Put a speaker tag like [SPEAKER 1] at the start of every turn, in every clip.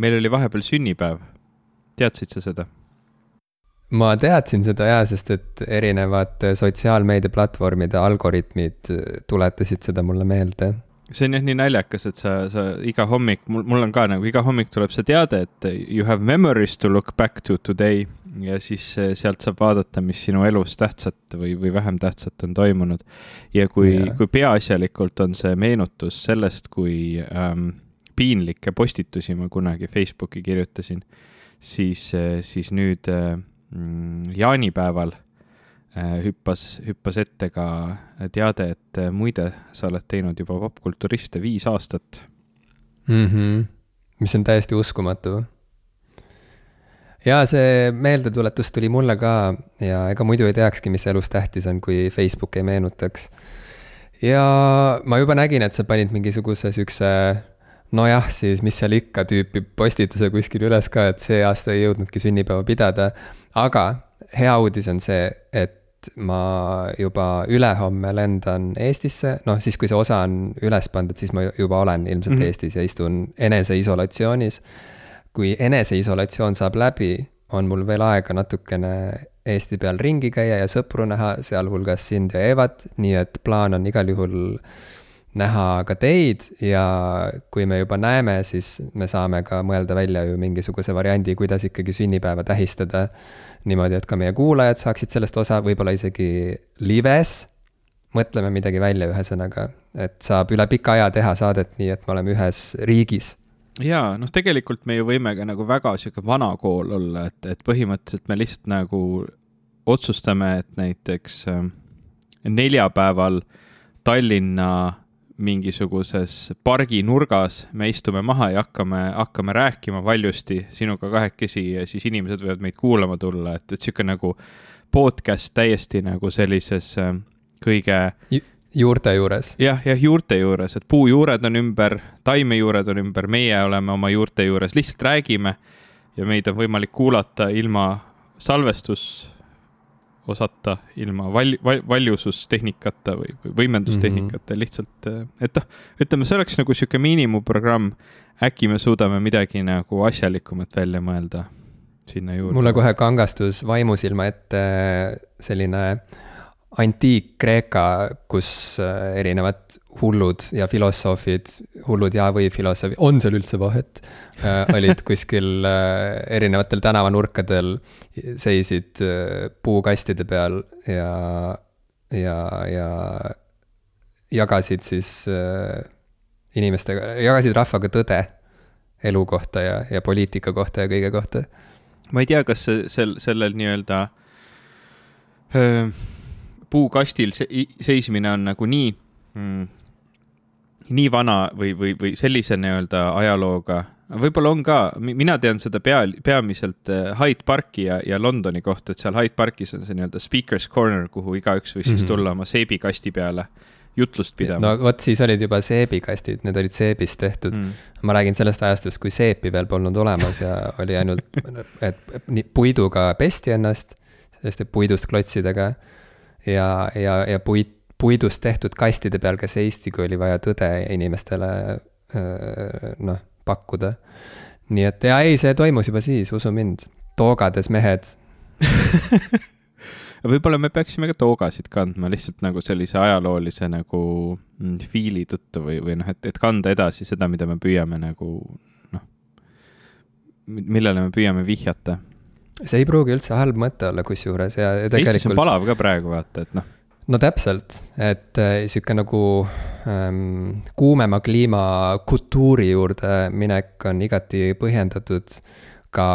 [SPEAKER 1] meil oli vahepeal sünnipäev. teadsid sa seda?
[SPEAKER 2] ma teadsin seda jaa, sest et erinevad sotsiaalmeediaplatvormide algoritmid tuletasid seda mulle meelde.
[SPEAKER 1] see on jah nii naljakas, et sa, sa iga hommik, mul, mul on ka nagu iga hommik tuleb see teade, et you have memories to look back to today ja siis eh, sealt saab vaadata, mis sinu elus tähtsat või, või vähem tähtsat on toimunud. ja kui yeah., kui peaasjalikult on see meenutus sellest, kui ähm, piinlikke postitusi ma kunagi Facebooki kirjutasin, siis, eh, siis nüüd äh, Mm, jaanipäeval äh, hüppas, hüppas ette ka teade, et muide, sa oled teinud juba popkulturiste viis aastat
[SPEAKER 2] mm. -hmm. mis on täiesti uskumatu. ja see meeldetuletus tuli mulle ka ja ega muidu ei teakski, mis elus tähtis on, kui Facebook ei meenutaks. ja ma juba nägin, et sa panid mingisuguse siukse nojah, siis mis seal ikka tüüpi postituse kuskil üles ka, et see aasta ei jõudnudki sünnipäeva pidada aga hea uudis on see, et ma juba ülehomme lendan Eestisse, noh siis, kui see osa on üles pandud, siis ma juba olen ilmselt mm -hmm. Eestis ja istun eneseisolatsioonis. kui eneseisolatsioon saab läbi, on mul veel aega natukene Eesti peal ringi käia ja sõpru näha, sealhulgas sind ja Evat, nii et plaan on igal juhul näha ka teid ja kui me juba näeme, siis me saame ka mõelda välja ju mingisuguse variandi, kuidas ikkagi sünnipäeva tähistada. niimoodi, et ka meie kuulajad saaksid sellest osa, võib-olla isegi lives. mõtleme midagi välja, ühesõnaga, et saab üle pika aja teha saadet nii, et me oleme ühes riigis
[SPEAKER 1] jaa, noh, tegelikult me ju võime ka nagu väga sihuke vana kool olla, et, et põhimõtteliselt me lihtsalt nagu otsustame, et näiteks äh, neljapäeval Tallinna mingisuguses pargi nurgas, me istume maha ja hakkame, hakkame rääkima valjusti sinuga kahekesi ja siis inimesed võivad meid kuulama tulla, et, et sihuke nagu podcast täiesti nagu sellises äh, kõige
[SPEAKER 2] Ju juurte juures.
[SPEAKER 1] jah, jah, juurte juures, et puujuured on ümber, taimejuured on ümber, meie oleme oma juurte juures, lihtsalt räägime ja meid on võimalik kuulata ilma salvestus osata ilma val-, val-, valjusustehnikata või, või võimendustehnikata mm -hmm. lihtsalt, äh, et noh, ütleme, see oleks nagu sihuke miinimumprogramm. äkki me suudame midagi nagu asjalikumat välja mõelda sinna juurde.
[SPEAKER 2] mulle kohe kangastus vaimusilma ette selline antiik-Kreeka, kus äh, erinevad hullud ja filosoofid, hullud ja või filosoofid, on seal üldse vahet äh,, olid kuskil äh, erinevatel tänavanurkadel, seisid äh, puukastide peal ja, ja, ja jagasid siis äh, inimestega, jagasid rahvaga tõde elu kohta ja, ja poliitika kohta ja kõige kohta.
[SPEAKER 1] ma ei tea, kas sel, sellel nii-öelda äh, puukastil seismine on nagu nii mm, nii vana või, või, või sellise nii-öelda ajalooga, võib-olla on ka, mina tean seda pea, peamiselt äh, Hyde Parki ja, ja Londoni kohta, et seal Hyde Parkis on see nii-öelda speaker's corner, kuhu igaüks võis mm -hmm. siis mhm. tulla oma seebikasti peale jutlust pidama.
[SPEAKER 2] no vot, siis olid juba seebikastid, need olid seebist tehtud mm.. ma räägin sellest ajastust, kui seepi veel polnud olemas ja oli ainult, et puiduga pesti ennast, selliste puidust klotsidega ja, ja, ja puit puidust tehtud kastide peal ka seisti, kui oli vaja tõde inimestele noh, pakkuda. nii et jaa, ei, see toimus juba siis, usu mind, toogades mehed
[SPEAKER 1] võib-olla me peaksime ka toogasid kandma lihtsalt nagu sellise ajaloolise nagu mm, fiili tõttu või, või noh, et, et kanda edasi seda, mida me püüame nagu noh, millele me püüame vihjata.
[SPEAKER 2] See ei pruugi üldse halb mõte olla kusjuures ja,
[SPEAKER 1] tegelikult. Eestis on palav ka praegu vaata, et noh
[SPEAKER 2] no täpselt, et äh, sihuke nagu ähm, kuumema kliima kultuuri juurde minek on igati põhjendatud ka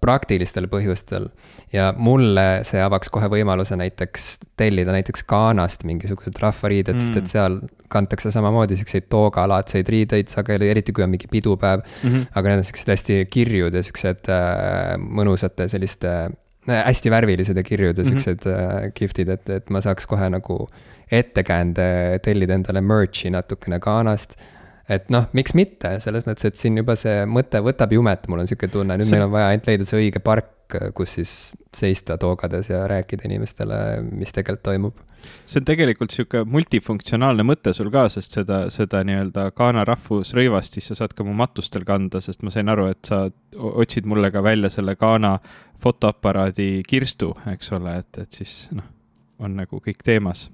[SPEAKER 2] praktilistel põhjustel. ja mulle see avaks kohe võimaluse näiteks tellida näiteks Ghanast mingisugused rahvariided mm., sest et seal kantakse samamoodi siukseid toogalaadseid riideid sageli, eriti kui on mingi pidupäev mm. -hmm. aga need on siuksed hästi kirjud ja siuksed äh, mõnusate selliste hästi värvilised ja kirjud ja mhm. siuksed mm -hmm. kihvtid, et, et ma saaks kohe nagu ettekäände tellida endale merch'i natukene Ghanast. Et noh, miks mitte, selles mõttes, et siin juba see mõte võtab jumet, mul on sihuke tunne, nüüd see... meil on vaja ainult leida see õige park kus siis seista toogades ja rääkida inimestele, mis tegelikult toimub.
[SPEAKER 1] see on tegelikult sihuke multifunktsionaalne mõte sul ka, sest seda, seda nii-öelda Ghana rahvusrõivast siis sa saad ka mu matustel kanda, sest ma sain aru, et sa otsid mulle ka välja selle Ghana fotoaparaadi kirstu, eks ole, et, et siis noh, on nagu kõik teemas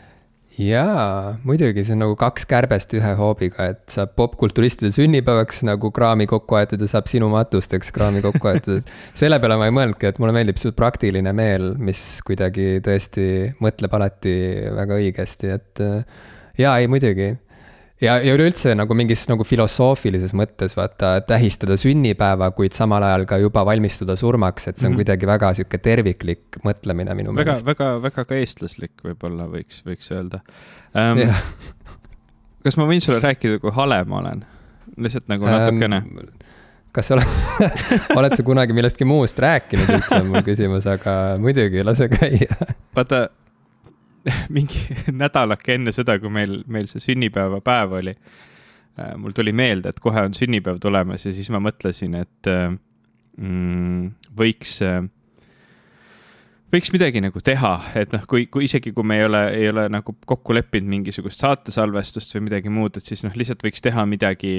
[SPEAKER 2] jaa, muidugi, see on nagu kaks kärbest ühe hoobiga, et saab popkulturistide sünnipäevaks nagu kraami kokku aetud ja saab sinu matusteks kraami kokku aetud. selle peale ma ei mõelnudki, et mulle meeldib su praktiline meel, mis kuidagi tõesti mõtleb alati väga õigesti, et jaa, ei muidugi ja, ja üleüldse nagu mingis nagu filosoofilises mõttes vaata tähistada sünnipäeva, kuid samal ajal ka juba valmistuda surmaks, et see on mm -hmm. kuidagi väga sihuke terviklik mõtlemine minu
[SPEAKER 1] väga,
[SPEAKER 2] meelest.
[SPEAKER 1] väga, väga ka eestlaslik võib-olla võiks, võiks öelda um,. kas ma võin sulle rääkida, kui hale ma olen? lihtsalt nagu natukene um,
[SPEAKER 2] kas sa oled oled sa kunagi millestki muust rääkinud üldse, on mul küsimus, aga muidugi, lase käia.
[SPEAKER 1] vaata mingi nädalake enne seda, kui meil, meil see sünnipäevapäev oli, äh, mul tuli meelde, et kohe on sünnipäev tulemas ja siis ma mõtlesin, et äh, mm, võiks, äh, võiks midagi nagu teha, et noh, kui, kui isegi, kui me ei ole, ei ole nagu kokku leppinud mingisugust saatesalvestust või midagi muud, et siis noh, lihtsalt võiks teha midagi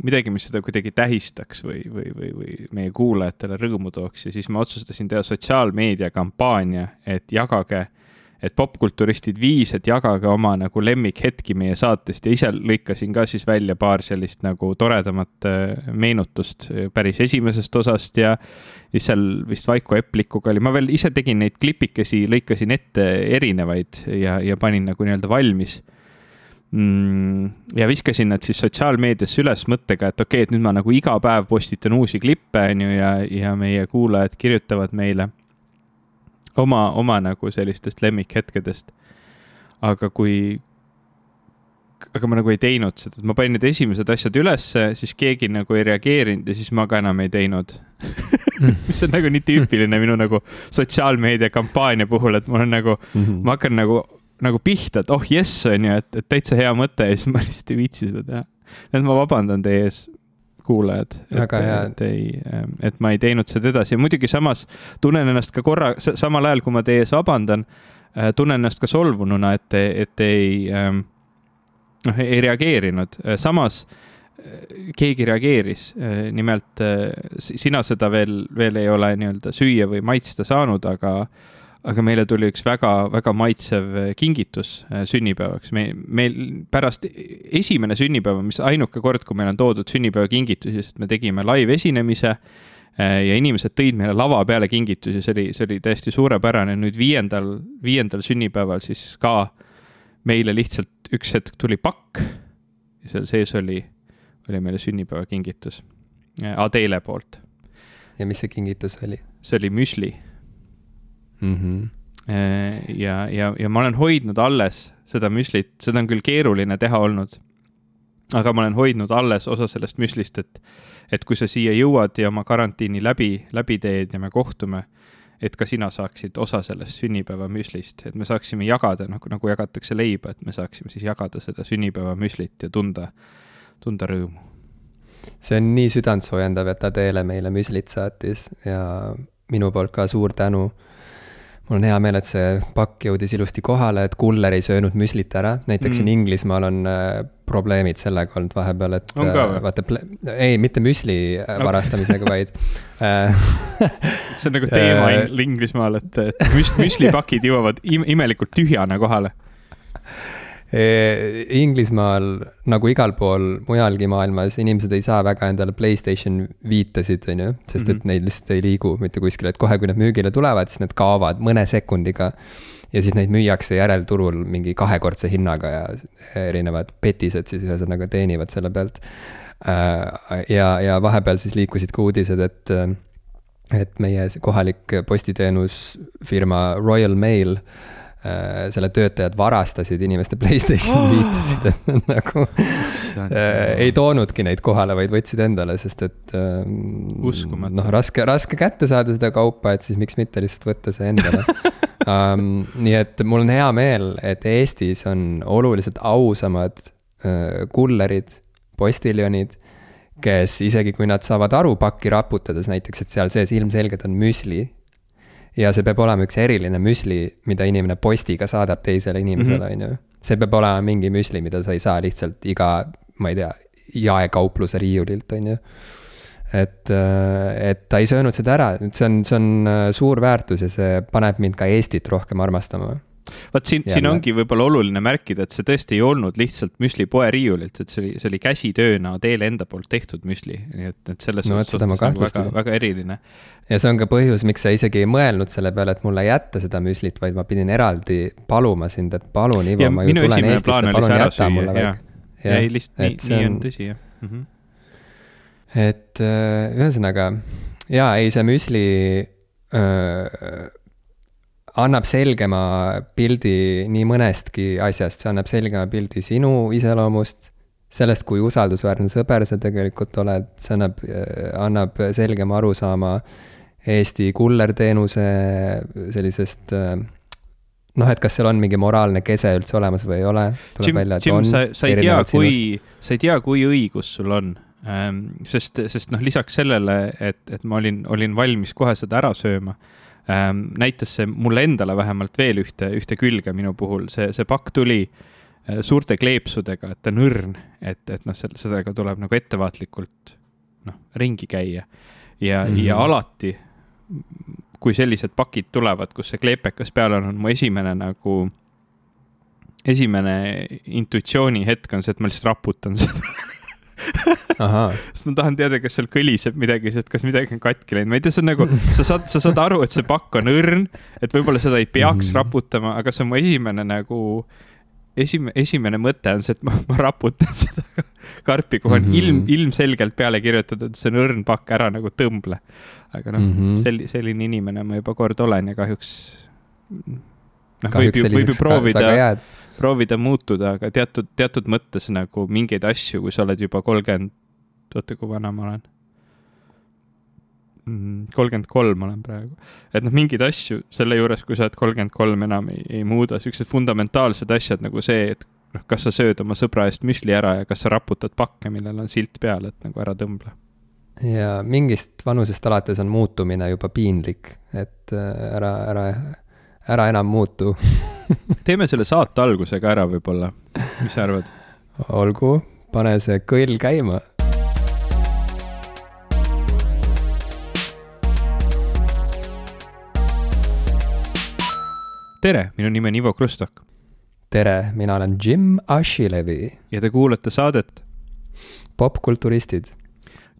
[SPEAKER 1] midagi, mis seda kuidagi tähistaks või, või, või, või meie kuulajatele rõõmu tooks. Ja siis ma otsustasin teha sotsiaalmeedia kampaania, et jagage äh, et popkulturistid viis, et jagage oma nagu lemmikhetki meie saatest. Ja ise lõikasin ka siis välja paar sellist nagu toredamat äh, meenutust äh, päris esimesest osast. Ja siis seal vist Vaiko Eplikuga oli, ma veel ise tegin neid klipikesi, lõikasin ette erinevaid ja, ja panin nagu nii-öelda valmis. Mm, ja viskasin nad siis sotsiaalmeediasse üles mõttega, et okei okay,, et nüüd ma nagu iga päev postitan uusi klippe, on ju, ja, ja meie kuulajad kirjutavad meile oma, oma nagu sellistest lemmikhetkedest. aga kui, aga ma nagu ei teinud seda, et ma panin need esimesed asjad ülesse, siis keegi nagu ei reageerinud ja siis ma ka enam ei teinud mis on nagu nii tüüpiline minu nagu sotsiaalmeedia kampaania puhul, et mul on nagu mm, -hmm. ma hakkan nagu, nagu pihta, et oh jess, on ju, et, et täitsa hea mõte ja siis ma lihtsalt ei viitsi seda teha. et ma vabandan teie ees kuulajad.
[SPEAKER 2] hea.
[SPEAKER 1] et ei, ähm, et ma ei teinud seda edasi ja muidugi samas tunnen ennast ka korra, samal ajal kui ma teie ees vabandan, äh, tunnen ennast ka solvununa, et, et ei, ähm, noh, ei reageerinud, äh, samas äh, keegi reageeris, nimelt sina seda veel, veel ei ole nii-öelda süüa või maitsta saanud, aga aga meile tuli üks väga-väga maitsev äh, kingitus äh, sünnipäevaks. me, meil pärast esimene sünnipäev, mis ainuke kord, kui meil on toodud sünnipäevakingitusi, sest me tegime live-esinemise äh, ja inimesed tõid meile lava peale kingitusi, see oli, see oli täiesti suurepärane. nüüd viiendal, viiendal sünnipäeval siis ka meile lihtsalt üks hetk tuli pakk ja seal sees oli, oli meile sünnipäevakingitus Adele poolt.
[SPEAKER 2] ja mis see kingitus oli?
[SPEAKER 1] see oli müsli
[SPEAKER 2] mm. -hmm.
[SPEAKER 1] ja, ja, ja ma olen hoidnud alles seda müslit, seda on küll keeruline teha olnud. aga ma olen hoidnud alles osa sellest müslist, et, et kui sa siia jõuad ja oma karantiini läbi, läbi teed ja me kohtume, et ka sina saaksid osa sellest sünnipäevamüslist, et me saaksime jagada, nagu, nagu jagatakse leiba, et me saaksime siis jagada seda sünnipäevamüslit ja tunda, tunda rõõmu.
[SPEAKER 2] see on nii südantsoojendav, et Adele meile müslit saatis ja minu poolt ka suur tänu mul on hea meel, et see pakk jõudis ilusti kohale, et kuller ei söönud müslit ära, näiteks mm. siin Inglismaal on äh, probleemid sellega olnud vahepeal, et
[SPEAKER 1] on ka?
[SPEAKER 2] Äh, vaata, ei, mitte müsli äh, okay. varastamisega, vaid
[SPEAKER 1] äh, see on nagu teema Inglismaal, et, et müs-, müslipakid jõuavad im imelikult tühjana kohale
[SPEAKER 2] Inglismaal nagu igal pool mujalgi maailmas inimesed ei saa väga endale Playstation viitesid, on ju, sest et mm -hmm. neid lihtsalt ei liigu mitte kuskile, et kohe, kui need müügile tulevad, siis need kaovad mõne sekundiga. ja siis neid müüakse järelturul mingi kahekordse hinnaga ja erinevad petised siis ühesõnaga teenivad selle pealt. Äh, ja, ja vahepeal siis liikusid ka uudised, et, et meie kohalik postiteenusfirma Royal Mail Äh, selle töötajad varastasid inimeste Playstation viitesid, et nad nagu äh, ei toonudki neid kohale, vaid võtsid endale, sest et äh,.
[SPEAKER 1] uskumatu.
[SPEAKER 2] noh, raske, raske kätte saada seda kaupa, et siis miks mitte lihtsalt võtta see endale um,. nii et mul on hea meel, et Eestis on oluliselt ausamad äh, kullerid, postiljonid kes isegi kui nad saavad aru pakki raputades näiteks, et seal sees ilmselgelt on müsli. Ja see peab olema üks eriline müsli, mida inimene postiga saadab teisele inimesele,
[SPEAKER 1] Mhm.
[SPEAKER 2] on ju. see peab olema mingi müsli, mida sa ei saa lihtsalt iga, ma ei tea, jaekaupluse riiulilt, on ju. et, et ta ei söönud seda ära, et see on, see on äh, suur väärtus ja see paneb mind ka Eestit rohkem armastama
[SPEAKER 1] vot siin, siin ongi võib-olla oluline märkida, et see tõesti ei olnud lihtsalt müslipoe riiulilt, et see oli, see oli käsitööna Teele enda poolt tehtud müsli, nii et, et selles
[SPEAKER 2] No
[SPEAKER 1] suhtes
[SPEAKER 2] ma
[SPEAKER 1] nagu väga, väga eriline.
[SPEAKER 2] ja see on ka põhjus, miks sa isegi ei mõelnud selle peale, et mulle jätta seda müslit, vaid ma pidin eraldi paluma sind, et palun, Ivo, ma ju tulen Eestisse, palun jäta mulle väike.
[SPEAKER 1] ei, lihtsalt nii, nii on
[SPEAKER 2] on-
[SPEAKER 1] tõsi, jah mm. -hmm.
[SPEAKER 2] et äh, ühesõnaga, jaa, ei, see müsli öö, annab selgema pildi nii mõnestki asjast, see annab selgema pildi sinu iseloomust, sellest, kui usaldusväärne sõber sa tegelikult oled, see annab, annab selgema arusaama Eesti kullerteenuse sellisest äh, noh, et kas seal on mingi moraalne kese üldse olemas või ei ole.
[SPEAKER 1] Jim, Jim, sa, sa ei tea, kui, sa ei tea, kui õigus sul on ähm,. sest, sest noh, lisaks sellele, et, et ma olin, olin valmis kohe seda ära sööma näitas see mulle endale vähemalt veel ühte, ühte külge minu puhul, see, see pakk tuli äh, suurte kleepsudega, et ta on õrn, et, et noh, sellega tuleb nagu ettevaatlikult noh, ringi käia. ja mm, -hmm. ja alati, kui sellised pakid tulevad, kus see kleepekas peal on, on mu esimene nagu esimene intuitsiooni hetk on see, et ma lihtsalt raputan seda sest ma tahan teada, kas seal kõliseb midagi, sest kas midagi on katki läinud, ma ei tea, see on nagu, sa saad, sa saad aru, et see pakk on õrn, et võib-olla seda ei peaks mm. raputama, aga see on mu esimene nagu, esimene, esimene mõte on see, et ma, ma raputan seda karpi, kuhu on mm -hmm. ilm, ilmselgelt peale kirjutatud, et see on õrn pakk, ära nagu tõmble. aga noh mm -hmm. sel-, selline inimene ma juba kord olen ja kahjuks noh, võib ju, võib ju proovida, proovida muutuda, aga teatud, teatud mõttes nagu mingeid asju, kui sa oled juba kolmkümmend, oota, kui vana ma olen? kolmkümmend kolm olen praegu. et noh, mingeid asju selle juures, kui sa oled kolmkümmend kolm, enam ei, ei muuda, siuksed fundamentaalsed asjad nagu see, et noh, kas sa sööd oma sõbra eest müsli ära ja kas sa raputad pakke, millel on silt peal, et nagu ära tõmble.
[SPEAKER 2] ja mingist vanusest alates on muutumine juba piinlik, et ära, ära ära enam muutu
[SPEAKER 1] teeme selle saate algusega ära võib-olla, mis sa arvad?
[SPEAKER 2] olgu, pane see kõll käima.
[SPEAKER 1] tere, minu nimi on Ivo Krustok.
[SPEAKER 2] tere, mina olen Jim Ashilevi.
[SPEAKER 1] ja te kuulate saadet
[SPEAKER 2] popkulturistid.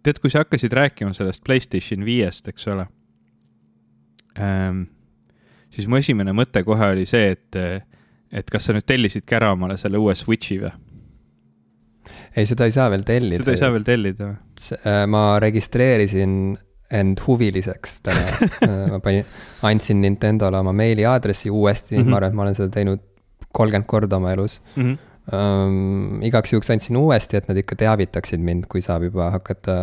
[SPEAKER 1] tead, kui sa hakkasid rääkima sellest Playstation viiest, eks ole ähm, siis mu esimene mõte kohe oli see, et, et kas sa nüüd tellisidki ära omale selle uue Switchi või?
[SPEAKER 2] ei, seda ei saa veel tellida.
[SPEAKER 1] seda ei saa veel tellida või?
[SPEAKER 2] ma registreerisin end huviliseks täna ma panin, andsin Nintendo'le oma meiliaadressi uuesti mm, -hmm. ma arvan, et ma olen seda teinud kolmkümmend korda oma elus mm. -hmm. Um, igaks juhuks andsin uuesti, et nad ikka teavitaksid mind, kui saab juba hakata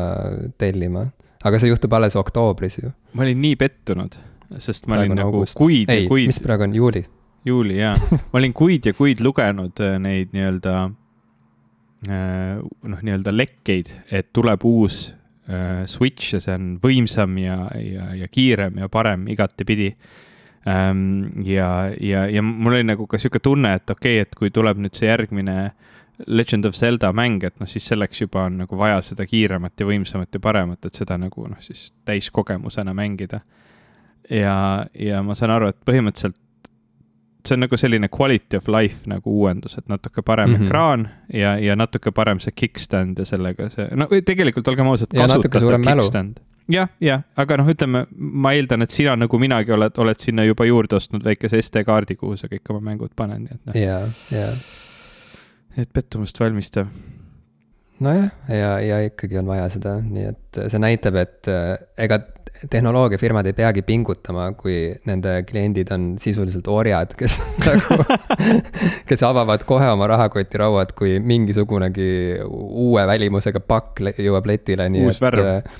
[SPEAKER 2] tellima. aga see juhtub alles oktoobris ju.
[SPEAKER 1] ma olin nii pettunud sest ma
[SPEAKER 2] praegu
[SPEAKER 1] olin nagu
[SPEAKER 2] august.
[SPEAKER 1] kuid
[SPEAKER 2] ei,
[SPEAKER 1] ja kuid.
[SPEAKER 2] mis praegu on, juuli?
[SPEAKER 1] juuli, jaa. ma olin kuid ja kuid lugenud neid nii-öelda noh, nii-öelda lekkeid, et tuleb uus äh, Switch ja see on võimsam ja, ja, ja kiirem ja parem igatepidi ähm,. ja, ja, ja mul oli nagu ka sihuke tunne, et okei okay,, et kui tuleb nüüd see järgmine Legend of Zelda mäng, et noh, siis selleks juba on nagu vaja seda kiiremat ja võimsamat ja paremat, et seda nagu noh, siis täiskogemusena mängida ja, ja ma saan aru, et põhimõtteliselt see on nagu selline quality of life nagu uuendus, et natuke parem mm -hmm. ekraan ja, ja natuke parem see kickstand ja sellega see, no tegelikult olgem ausad, kasutatav kickstand. jah, jah, aga noh, ütleme, ma eeldan, et sina nagu minagi oled, oled sinna juba juurde ostnud väikese SD-kaardi, kuhu sa kõik oma mängud paned, nii et noh.
[SPEAKER 2] ja, ja.
[SPEAKER 1] et pettumust valmistav
[SPEAKER 2] nojah, ja, ja ikkagi on vaja seda, nii et see näitab, et äh, ega tehnoloogiafirmad ei peagi pingutama, kui nende kliendid on sisuliselt orjad, kes nagu, kes avavad kohe oma rahakotirauad, kui mingisugunegi uue välimusega pakk jõuab letile, nii
[SPEAKER 1] uus
[SPEAKER 2] et.
[SPEAKER 1] värv.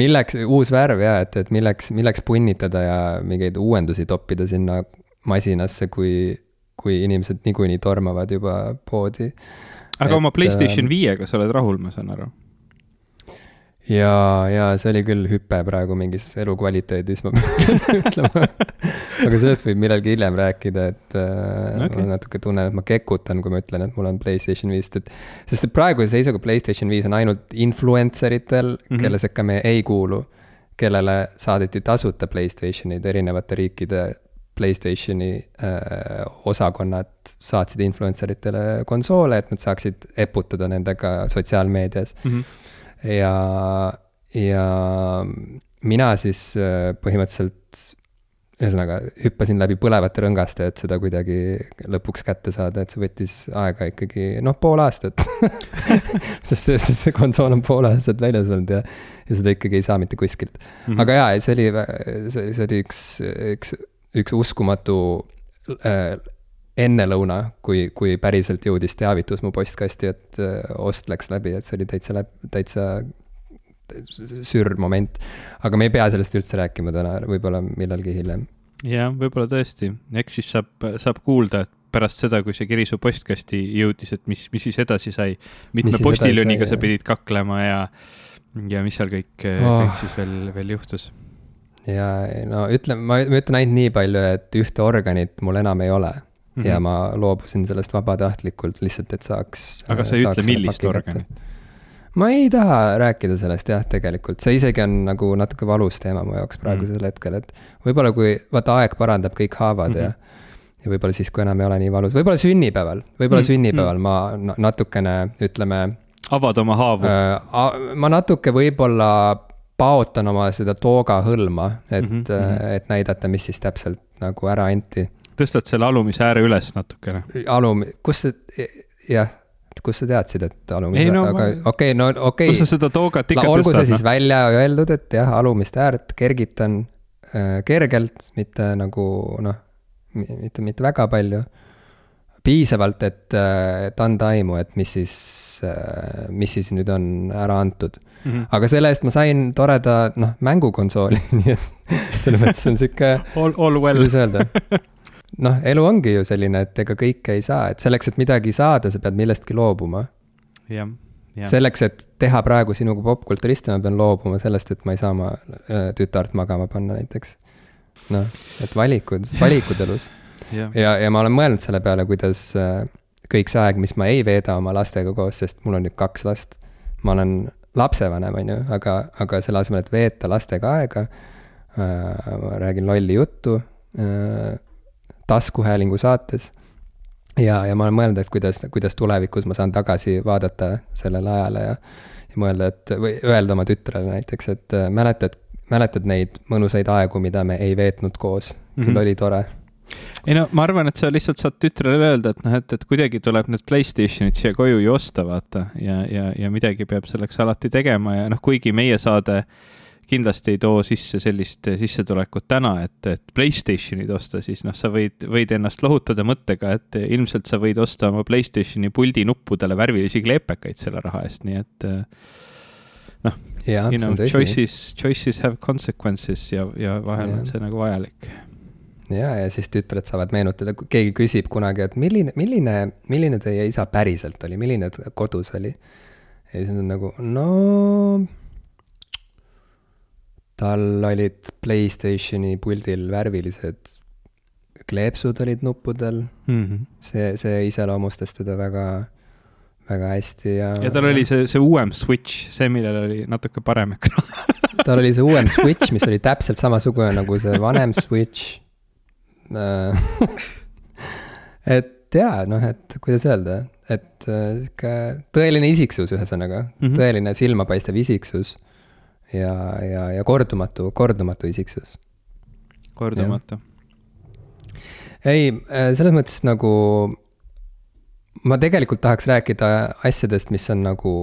[SPEAKER 2] milleks, uus värv ja et, et milleks, milleks punnitada ja mingeid uuendusi toppida sinna masinasse, kui, kui inimesed niikuinii tormavad juba poodi.
[SPEAKER 1] aga et, oma Playstation viiega sa oled rahul, ma saan aru
[SPEAKER 2] ja, ja see oli küll hüpe praegu mingis elukvaliteedis, ma pean ütlema. aga sellest võib millalgi hiljem rääkida, et äh, okay. ma natuke tunnen, et ma kekutan, kui ma ütlen, et mul on Playstation viis, et. sest et praeguse seisuga Playstation viis on ainult influencer itel mm, -hmm. kelle sekka me ei kuulu. kellele saadeti tasuta Playstationid erinevate riikide Playstationi äh, osakonnad saatsid influencer itele konsoole, et nad saaksid eputada nendega sotsiaalmeedias mm. -hmm ja, ja mina siis äh, põhimõtteliselt ühesõnaga hüppasin läbi põlevate rõngaste, et seda kuidagi lõpuks kätte saada, et see võttis aega ikkagi noh, pool aastat sest see, see, see konsool on pool aastat väljas olnud ja, ja seda ikkagi ei saa mitte kuskilt mm. -hmm. aga jaa, see oli, see oli, see oli üks, üks, üks uskumatu äh, ennelõuna, kui, kui päriselt jõudis teavitus mu postkasti, et äh, ost läks läbi, et see oli täitsa läb-, täitsa sürr moment. aga me ei pea sellest üldse rääkima täna, võib-olla millalgi hiljem.
[SPEAKER 1] jah, võib-olla tõesti, eks siis saab, saab kuulda, et pärast seda, kui see kiri su postkasti jõudis, et mis, mis siis edasi sai. mitme postiljoniga sa pidid kaklema ja, ja mis seal kõik oh., kõik siis veel, veel juhtus
[SPEAKER 2] ja no ütleme, ma ütlen ainult nii palju, et ühte organit mul enam ei ole mm -hmm. ja ma loobusin sellest vabatahtlikult lihtsalt, et saaks.
[SPEAKER 1] aga sa ei ütle, millist organit?
[SPEAKER 2] ma ei taha rääkida sellest jah, tegelikult, see isegi on nagu natuke valus teema mu jaoks praegusel mm. hetkel, et võib-olla kui, vaata aeg parandab kõik haavad mm -hmm. ja ja võib-olla siis, kui enam ei ole nii valus, võib-olla sünnipäeval, võib-olla mm, sünnipäeval mm. ma natukene, ütleme.
[SPEAKER 1] avad oma haavu
[SPEAKER 2] äh,. ma natuke võib-olla paotan oma seda tooga hõlma, et mm, -hmm. et näidata, mis siis täpselt nagu ära anti
[SPEAKER 1] tõstad selle alumise ääre üles natukene.
[SPEAKER 2] alum-, kus sa, jah, kust sa teadsid, et alumise, no, aga okei okay,, no okei okay..
[SPEAKER 1] kus sa seda toogat ikka
[SPEAKER 2] no, olgu tõstad? olgu see siis no? välja öeldud, et jah, alumist äärt kergitan äh, kergelt, mitte nagu noh, mitte, mitte väga palju. piisavalt, et, äh, et anda aimu, et mis siis, äh, mis siis nüüd on ära antud mm. -hmm. aga selle eest ma sain toreda, noh, mängukonsooli nii et selles mõttes on sihuke.
[SPEAKER 1] All, all well.
[SPEAKER 2] kuidas öelda noh, elu ongi ju selline, et ega kõike ei saa, et selleks, et midagi saada, sa pead millestki loobuma.
[SPEAKER 1] jah, jah.
[SPEAKER 2] selleks, et teha praegu sinuga popkulturisti, ma pean loobuma sellest, et ma ei saa oma äh, tütart magama panna näiteks. noh, et valikud, valikud elus. ja, ja, ja ma olen mõelnud selle peale, kuidas äh, kõik see aeg, mis ma ei veeda oma lastega koos, sest mul on nüüd kaks last. ma olen lapsevanem, on ju, aga, aga selle asemel, et veeta lastega aega äh,, ma räägin lolli juttu äh, taskuhäälingu saates. ja, ja ma olen mõelnud, et kuidas, kuidas tulevikus ma saan tagasi vaadata sellele ajale ja, ja mõelda, et või öelda oma tütrele näiteks, et äh, mäletad, mäletad neid mõnusaid aegu, mida me ei veetnud koos, küll mm -hmm. oli tore
[SPEAKER 1] ei no ma arvan, et sa lihtsalt saad tütrele öelda, et noh, et, et kuidagi tuleb need Playstationid siia koju ju osta, vaata. ja, ja, ja midagi peab selleks alati tegema ja noh, kuigi meie saade äh, kindlasti ei too sisse sellist sissetulekut täna, et, et Playstationid osta, siis noh, sa võid, võid ennast lohutada mõttega, et ilmselt sa võid osta oma Playstationi puldi nuppudele värvilisi kleepekaid selle raha eest, nii et noh, you know, choices, choices have consequences ja, ja vahel ja. on see nagu vajalik
[SPEAKER 2] ja, ja siis tütred saavad meenutada, kui keegi küsib kunagi, et milline, milline, milline teie isa päriselt oli, milline kodus oli. ja siis on nagu, no tal olid Playstationi puldil värvilised kleepsud olid nuppudel mm. -hmm. see, see iseloomustas teda väga, väga hästi ja.
[SPEAKER 1] ja tal oli see, see uuem Switch, see, millel oli natuke parem ekraan
[SPEAKER 2] tal oli see uuem Switch, mis oli täpselt samasugune nagu see vanem Switch et jaa, noh, et kuidas öelda, et äh, sihuke tõeline isiksus, ühesõnaga mm, -hmm. tõeline silmapaistev isiksus ja, ja, ja kordumatu, kordumatu isiksus.
[SPEAKER 1] kordumatu.
[SPEAKER 2] ei, äh, selles mõttes nagu ma tegelikult tahaks rääkida asjadest, mis on nagu,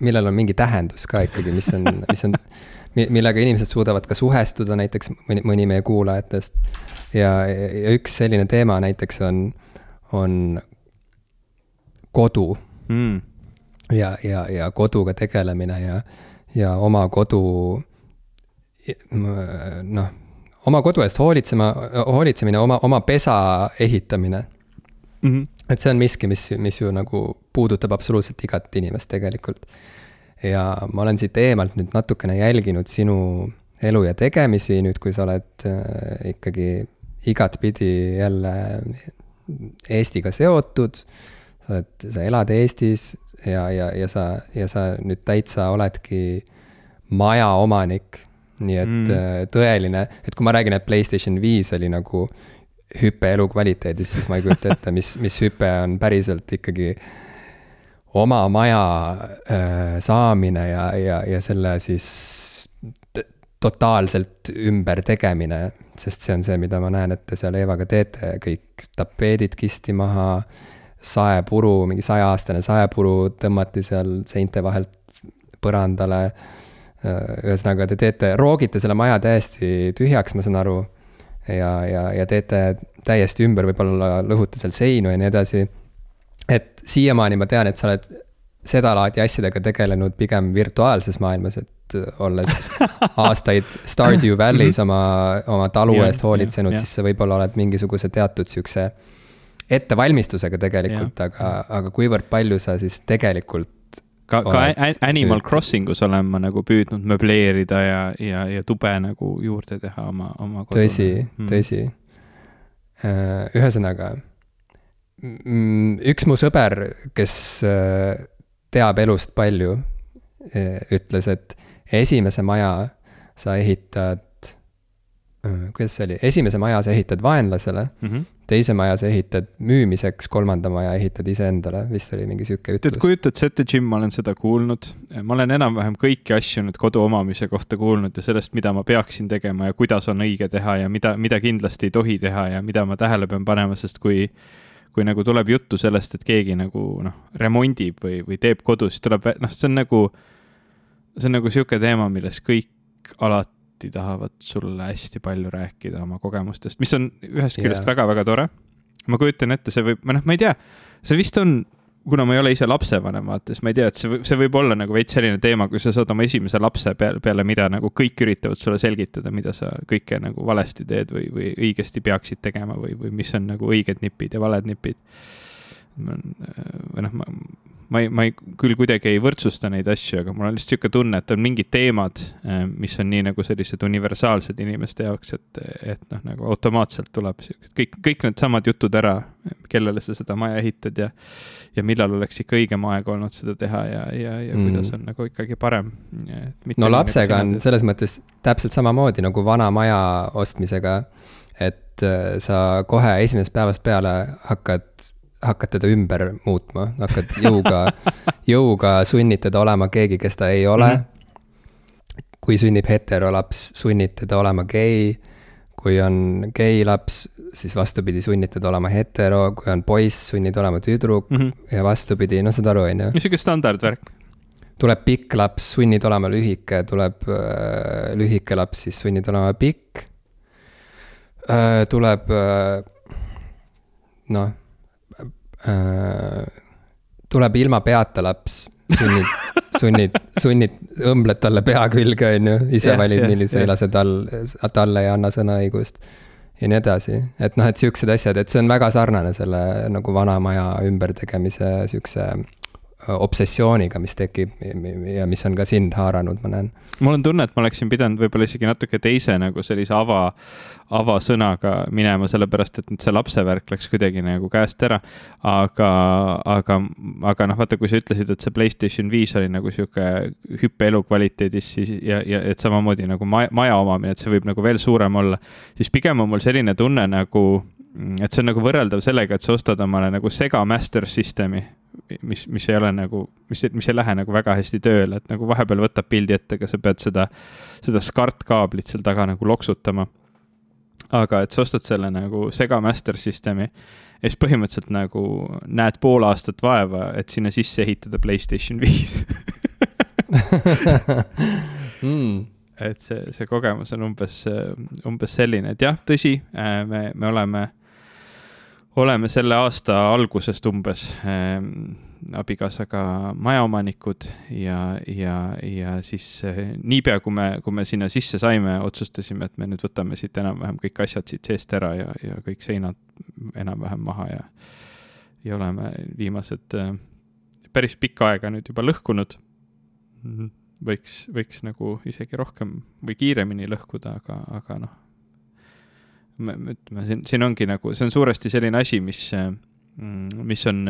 [SPEAKER 2] millel on mingi tähendus ka ikkagi, mis on, mis on, millega inimesed suudavad ka suhestuda, näiteks mõni, mõni meie kuulajatest. ja, ja üks selline teema näiteks on, on kodu mm. ja, ja, ja koduga tegelemine ja ja oma kodu, noh, oma kodu eest hoolitsema, hoolitsemine, oma, oma pesa ehitamine mm. -hmm. et see on miski, mis, mis ju nagu puudutab absoluutselt igat inimest tegelikult. ja ma olen siit eemalt nüüd natukene jälginud sinu elu ja tegemisi nüüd, kui sa oled äh, ikkagi igatpidi jälle Eestiga seotud. Sa oled, sa elad Eestis ja, ja, ja sa, ja sa nüüd täitsa oledki majaomanik. nii et mm. Äh, tõeline, et kui ma räägin, et Playstation viis oli nagu hüpe elukvaliteedis, siis ma ei kujuta ette, mis, mis hüpe on päriselt ikkagi oma maja äh, saamine ja, ja, ja selle siis totaalselt ümbertegemine, sest see on see, mida ma näen, et te seal Eevaga teete, kõik tapeedid kisti maha, saepuru, mingi saja-aastane saepuru tõmmati seal seinte vahelt põrandale. ühesõnaga, te teete, roogite selle maja täiesti tühjaks, ma saan aru. ja, ja, ja teete täiesti ümber, võib-olla lõhute seal seinu ja nii edasi. et siiamaani ma tean, et sa oled sedalaadi asjadega tegelenud pigem virtuaalses maailmas, et olles aastaid Stardew Valley's mhm. oma, oma talu eest hoolitsenud, siis sa võib-olla oled mingisuguse teatud sihukese ettevalmistusega tegelikult, aga, aga kuivõrd palju sa siis tegelikult
[SPEAKER 1] ka, ka Animal Crossing us olen ma nagu püüdnud möbleerida ja, ja, ja tube nagu juurde teha oma, oma
[SPEAKER 2] kodule. tõsi mm., tõsi. Äh, ühesõnaga, üks mu sõber, kes äh, teab elust palju, äh, ütles, et esimese maja sa ehitad, äh, kuidas see oli, esimese maja sa ehitad vaenlasele mm, -hmm. Teise maja sa ehitad müümiseks, kolmanda maja ehitad iseendale, vist oli mingi sihuke ütlus.
[SPEAKER 1] tead, kujutad sa ette, Jim, ma olen seda kuulnud, ma olen enam-vähem kõiki asju nüüd kodu omamise kohta kuulnud ja sellest, mida ma peaksin tegema ja kuidas on õige teha ja mida, mida kindlasti ei tohi teha ja mida ma tähele pean panema, sest kui kui nagu tuleb juttu sellest, et keegi nagu noh, remondib või, või teeb kodu, siis tuleb, noh, see on nagu see on nagu sihuke teema, millest kõik alati tahavad sulle hästi palju rääkida oma kogemustest, mis on ühest küljest väga-väga yeah. tore. ma kujutan ette, see võib, või noh, ma ei tea, see vist on, kuna ma ei ole ise lapsevanem, vaata, siis ma ei tea, et see võib, see võib olla nagu veits selline teema, kui sa saad oma esimese lapse peale, peale mida nagu kõik üritavad sulle selgitada, mida sa kõike nagu valesti teed või, või õigesti peaksid tegema või, või mis on nagu õiged nipid ja valed nipid. või noh, ma ma ei, ma ei, küll kuidagi ei võrdsusta neid asju, aga mul on lihtsalt niisugune tunne, et on mingid teemad, äh, mis on nii nagu sellised universaalsed inimeste jaoks, et, et noh, nagu automaatselt tuleb siuksed kõik, kõik needsamad jutud ära, kellele sa seda maja ehitad ja, ja millal oleks ikka õigem aeg olnud seda teha ja, ja, ja mm. kuidas on nagu ikkagi parem.
[SPEAKER 2] no lapsega on selles mõttes täpselt samamoodi nagu vana maja ostmisega, et äh, sa kohe esimesest päevast peale hakkad hakkad teda ümber muutma, hakkad jõuga jõuga sunnid teda olema keegi, kes ta ei ole mm. -hmm. kui sünnib heterolaps, sunnid teda olema gei. kui on gei laps, siis vastupidi, sunnid teda olema hetero, kui on poiss, sunnid olema tüdruk mm -hmm. ja vastupidi, no saad aru, on ju.
[SPEAKER 1] niisugune standardvärk.
[SPEAKER 2] tuleb pikk laps, sunnid olema lühike, tuleb äh, lühike laps, siis sunnid olema pikk äh,. tuleb äh, noh Äh, tuleb ilma peata laps, sunnid, sunnid, sunnid, õmbled talle pea külge, on ju, ise yeah, valid yeah,, millise yeah. lase tal, talle ei anna sõnaõigust. ja nii edasi, et noh, et siuksed asjad, et see on väga sarnane selle nagu vana maja ümbertegemise siukse obsessiooniga, mis tekib ja mis on ka sind haaranud, ma näen.
[SPEAKER 1] mul on tunne, et ma oleksin pidanud võib-olla isegi natuke teise nagu sellise ava, avasõnaga minema, sellepärast et nüüd see lapsevärk läks kuidagi nagu käest ära. aga, aga, aga noh, vaata, kui sa ütlesid, et see Playstation viis oli nagu sihuke hüppe elukvaliteedis, siis ja, ja et samamoodi nagu maja, maja omamine, et see võib nagu veel suurem olla, siis pigem on mul selline tunne nagu et see on nagu võrreldav sellega, et sa ostad omale nagu Sega Master System'i mis, mis ei ole nagu, mis, mis ei lähe nagu väga hästi tööle, et nagu vahepeal võtab pildi ette, aga sa pead seda, seda SCART kaablit seal taga nagu loksutama. aga et sa ostad selle nagu Sega Master System'i ja siis põhimõtteliselt nagu näed pool aastat vaeva, et sinna sisse ehitada Playstation viis mm. et see, see kogemus on umbes, umbes selline, et jah, tõsi, me, me oleme oleme selle aasta algusest umbes äh, abikaasaga majaomanikud ja, ja, ja siis äh, niipea, kui me, kui me sinna sisse saime, otsustasime, et me nüüd võtame siit enam-vähem kõik asjad siit seest ära ja, ja kõik seinad enam-vähem maha ja, ja oleme viimased äh, päris pikka aega nüüd juba lõhkunud Mhm. võiks, võiks nagu isegi rohkem või kiiremini lõhkuda, aga, aga noh. Ütleme, siin, siin ongi nagu, see on suuresti selline asi, mis, mm, mis on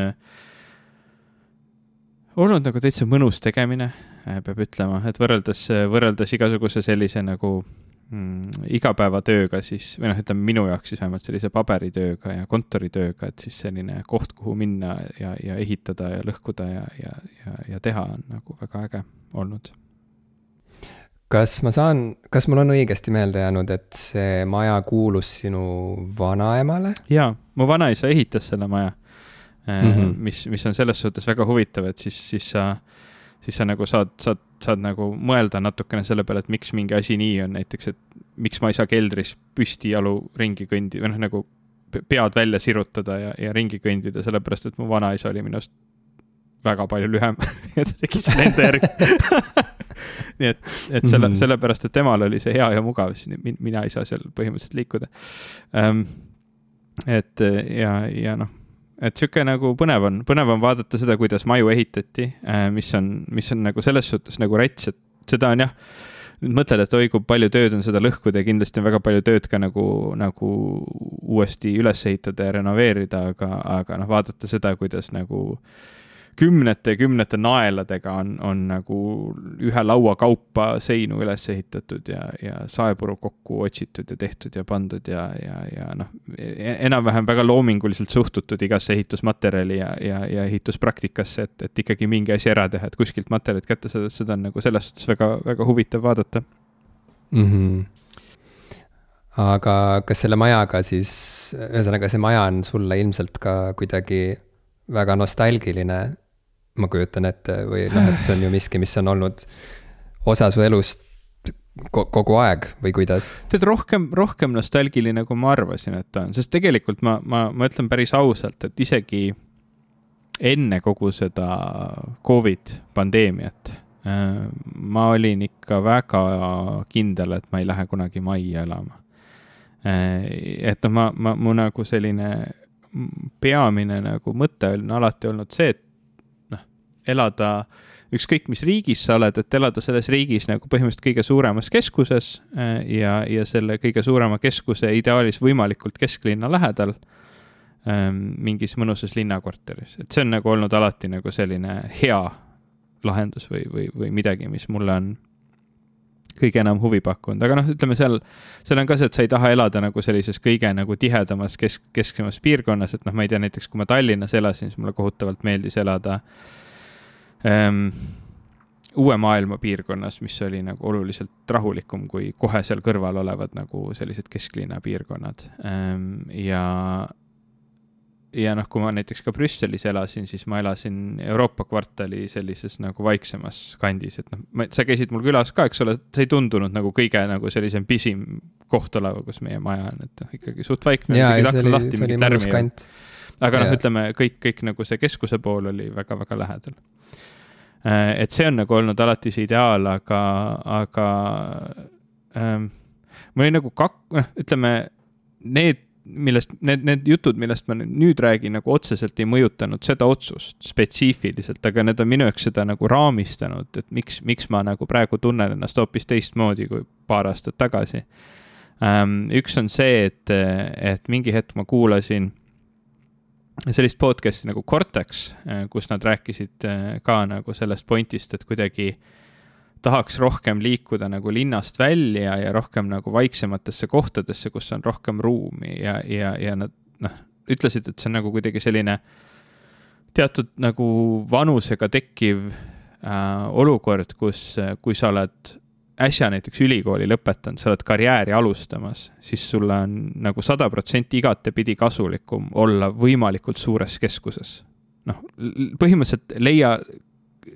[SPEAKER 1] olnud nagu täitsa mõnus tegemine, peab ütlema, et võrreldes, võrreldes igasuguse sellise nagu mm, igapäevatööga siis, või noh, ütleme minu jaoks siis vähemalt sellise paberitööga ja kontoritööga, et siis selline koht, kuhu minna ja, ja ehitada ja lõhkuda ja, ja, ja, ja teha on nagu väga äge olnud.
[SPEAKER 2] Kas ma saan, kas mul on õigesti meelde jäänud, et see maja kuulus sinu vanaemale?
[SPEAKER 1] jaa, mu vanaisa ehitas selle maja mm, -hmm. mis, mis on selles suhtes väga huvitav, et siis, siis sa siis sa nagu saad, saad, saad nagu mõelda natukene selle peale, et miks mingi asi nii on, näiteks, et miks ma ei saa keldris püsti jalu ringi kõndida või noh, nagu pead välja sirutada ja, ja ringi kõndida, sellepärast et mu vanaisa oli minust väga palju lühem ja ta tegi selle enda järgi nii et, et selle mm, -hmm. sellepärast, et temal oli see hea ja mugav, siis mina ei saa seal põhimõtteliselt liikuda um,. et ja, ja noh et sihuke nagu põnev on, põnev on vaadata seda, kuidas maju ehitati, äh, mis on, mis on nagu selles suhtes nagu rets, et seda on jah, nüüd mõtled, et oi kui palju tööd on seda lõhkuda ja kindlasti on väga palju tööd ka nagu, nagu uuesti üles ehitada ja renoveerida, aga, aga noh, vaadata seda, kuidas nagu äh, kümnete ja kümnete naeladega on, on nagu ühe laua kaupa seinu üles ehitatud ja, ja saepuru kokku otsitud ja tehtud ja pandud ja, ja, ja noh, enam-vähem väga loominguliselt suhtutud igasse ehitusmaterjali ja, ja, ja ehituspraktikasse, et, et ikkagi mingi asi ära teha, et kuskilt materjalid kätte saada, seda on nagu selles suhtes väga, väga huvitav vaadata
[SPEAKER 2] mm. -hmm aga kas selle majaga siis, ühesõnaga see maja on sulle ilmselt ka kuidagi väga nostalgiline ma kujutan ette või noh, et see on ju miski, mis on olnud osa su elust kogu aeg või kuidas?
[SPEAKER 1] tead, rohkem, rohkem nostalgiline, kui ma arvasin, et on, sest tegelikult ma, ma, ma ütlen päris ausalt, et isegi enne kogu seda Covid pandeemiat äh, ma olin ikka väga kindel, et ma ei lähe kunagi majja elama. Äh, et noh, ma, ma, mu nagu selline peamine nagu mõte on alati olnud see, et elada ükskõik mis riigis sa oled, et elada selles riigis nagu põhimõtteliselt kõige suuremas keskuses äh, ja, ja selle kõige suurema keskuse ideaalis võimalikult kesklinna lähedal. Ähm, mingis mõnusas linnakorteris, et see on nagu olnud alati nagu selline hea lahendus või, või, või midagi, mis mulle on kõige enam huvi pakkunud, aga noh, ütleme seal, seal on ka see, et sa ei taha elada nagu sellises kõige nagu tihedamas kesk, kesksemas piirkonnas, et noh, ma ei tea, näiteks kui ma Tallinnas elasin, siis mulle kohutavalt meeldis elada äh, ähm, uue maailma piirkonnas, mis oli nagu oluliselt rahulikum kui kohe seal kõrval olevad nagu sellised kesklinna piirkonnad ähm,. ja, ja noh, kui ma näiteks ka Brüsselis elasin, siis ma elasin Euroopa kvartali sellises nagu vaiksemas kandis, et noh, sa käisid mul külas ka, eks ole, see ei tundunud nagu kõige nagu sellisem pisim koht oleva, kus meie maja on, et noh, ikkagi suht vaikne. aga noh, ütleme kõik, kõik nagu see keskuse pool oli väga-väga lähedal. Äh, et see on nagu olnud alati see ideaal, aga, aga ähm, mul oli nagu kak-, noh, ütleme need, millest, need, need jutud, millest ma nüüd räägin, nagu otseselt ei mõjutanud seda otsust spetsiifiliselt, aga need on minu jaoks seda nagu raamistanud, et miks, miks ma nagu praegu tunnen ennast hoopis teistmoodi kui paar aastat tagasi ähm,. üks on see, et, et mingi hetk ma kuulasin sellist podcast'i nagu Cortex, äh, kus nad rääkisid äh, ka nagu sellest pointist, et kuidagi tahaks rohkem liikuda nagu linnast välja ja rohkem nagu vaiksematesse kohtadesse, kus on rohkem ruumi ja, ja, ja nad noh, ütlesid, et see on nagu kuidagi selline teatud nagu vanusega tekkiv äh, olukord, kus, kui sa oled äsja näiteks ülikooli lõpetanud, sa oled karjääri alustamas, siis sulle on nagu sada protsenti igatepidi kasulikum olla võimalikult suures keskuses. noh, põhimõtteliselt leia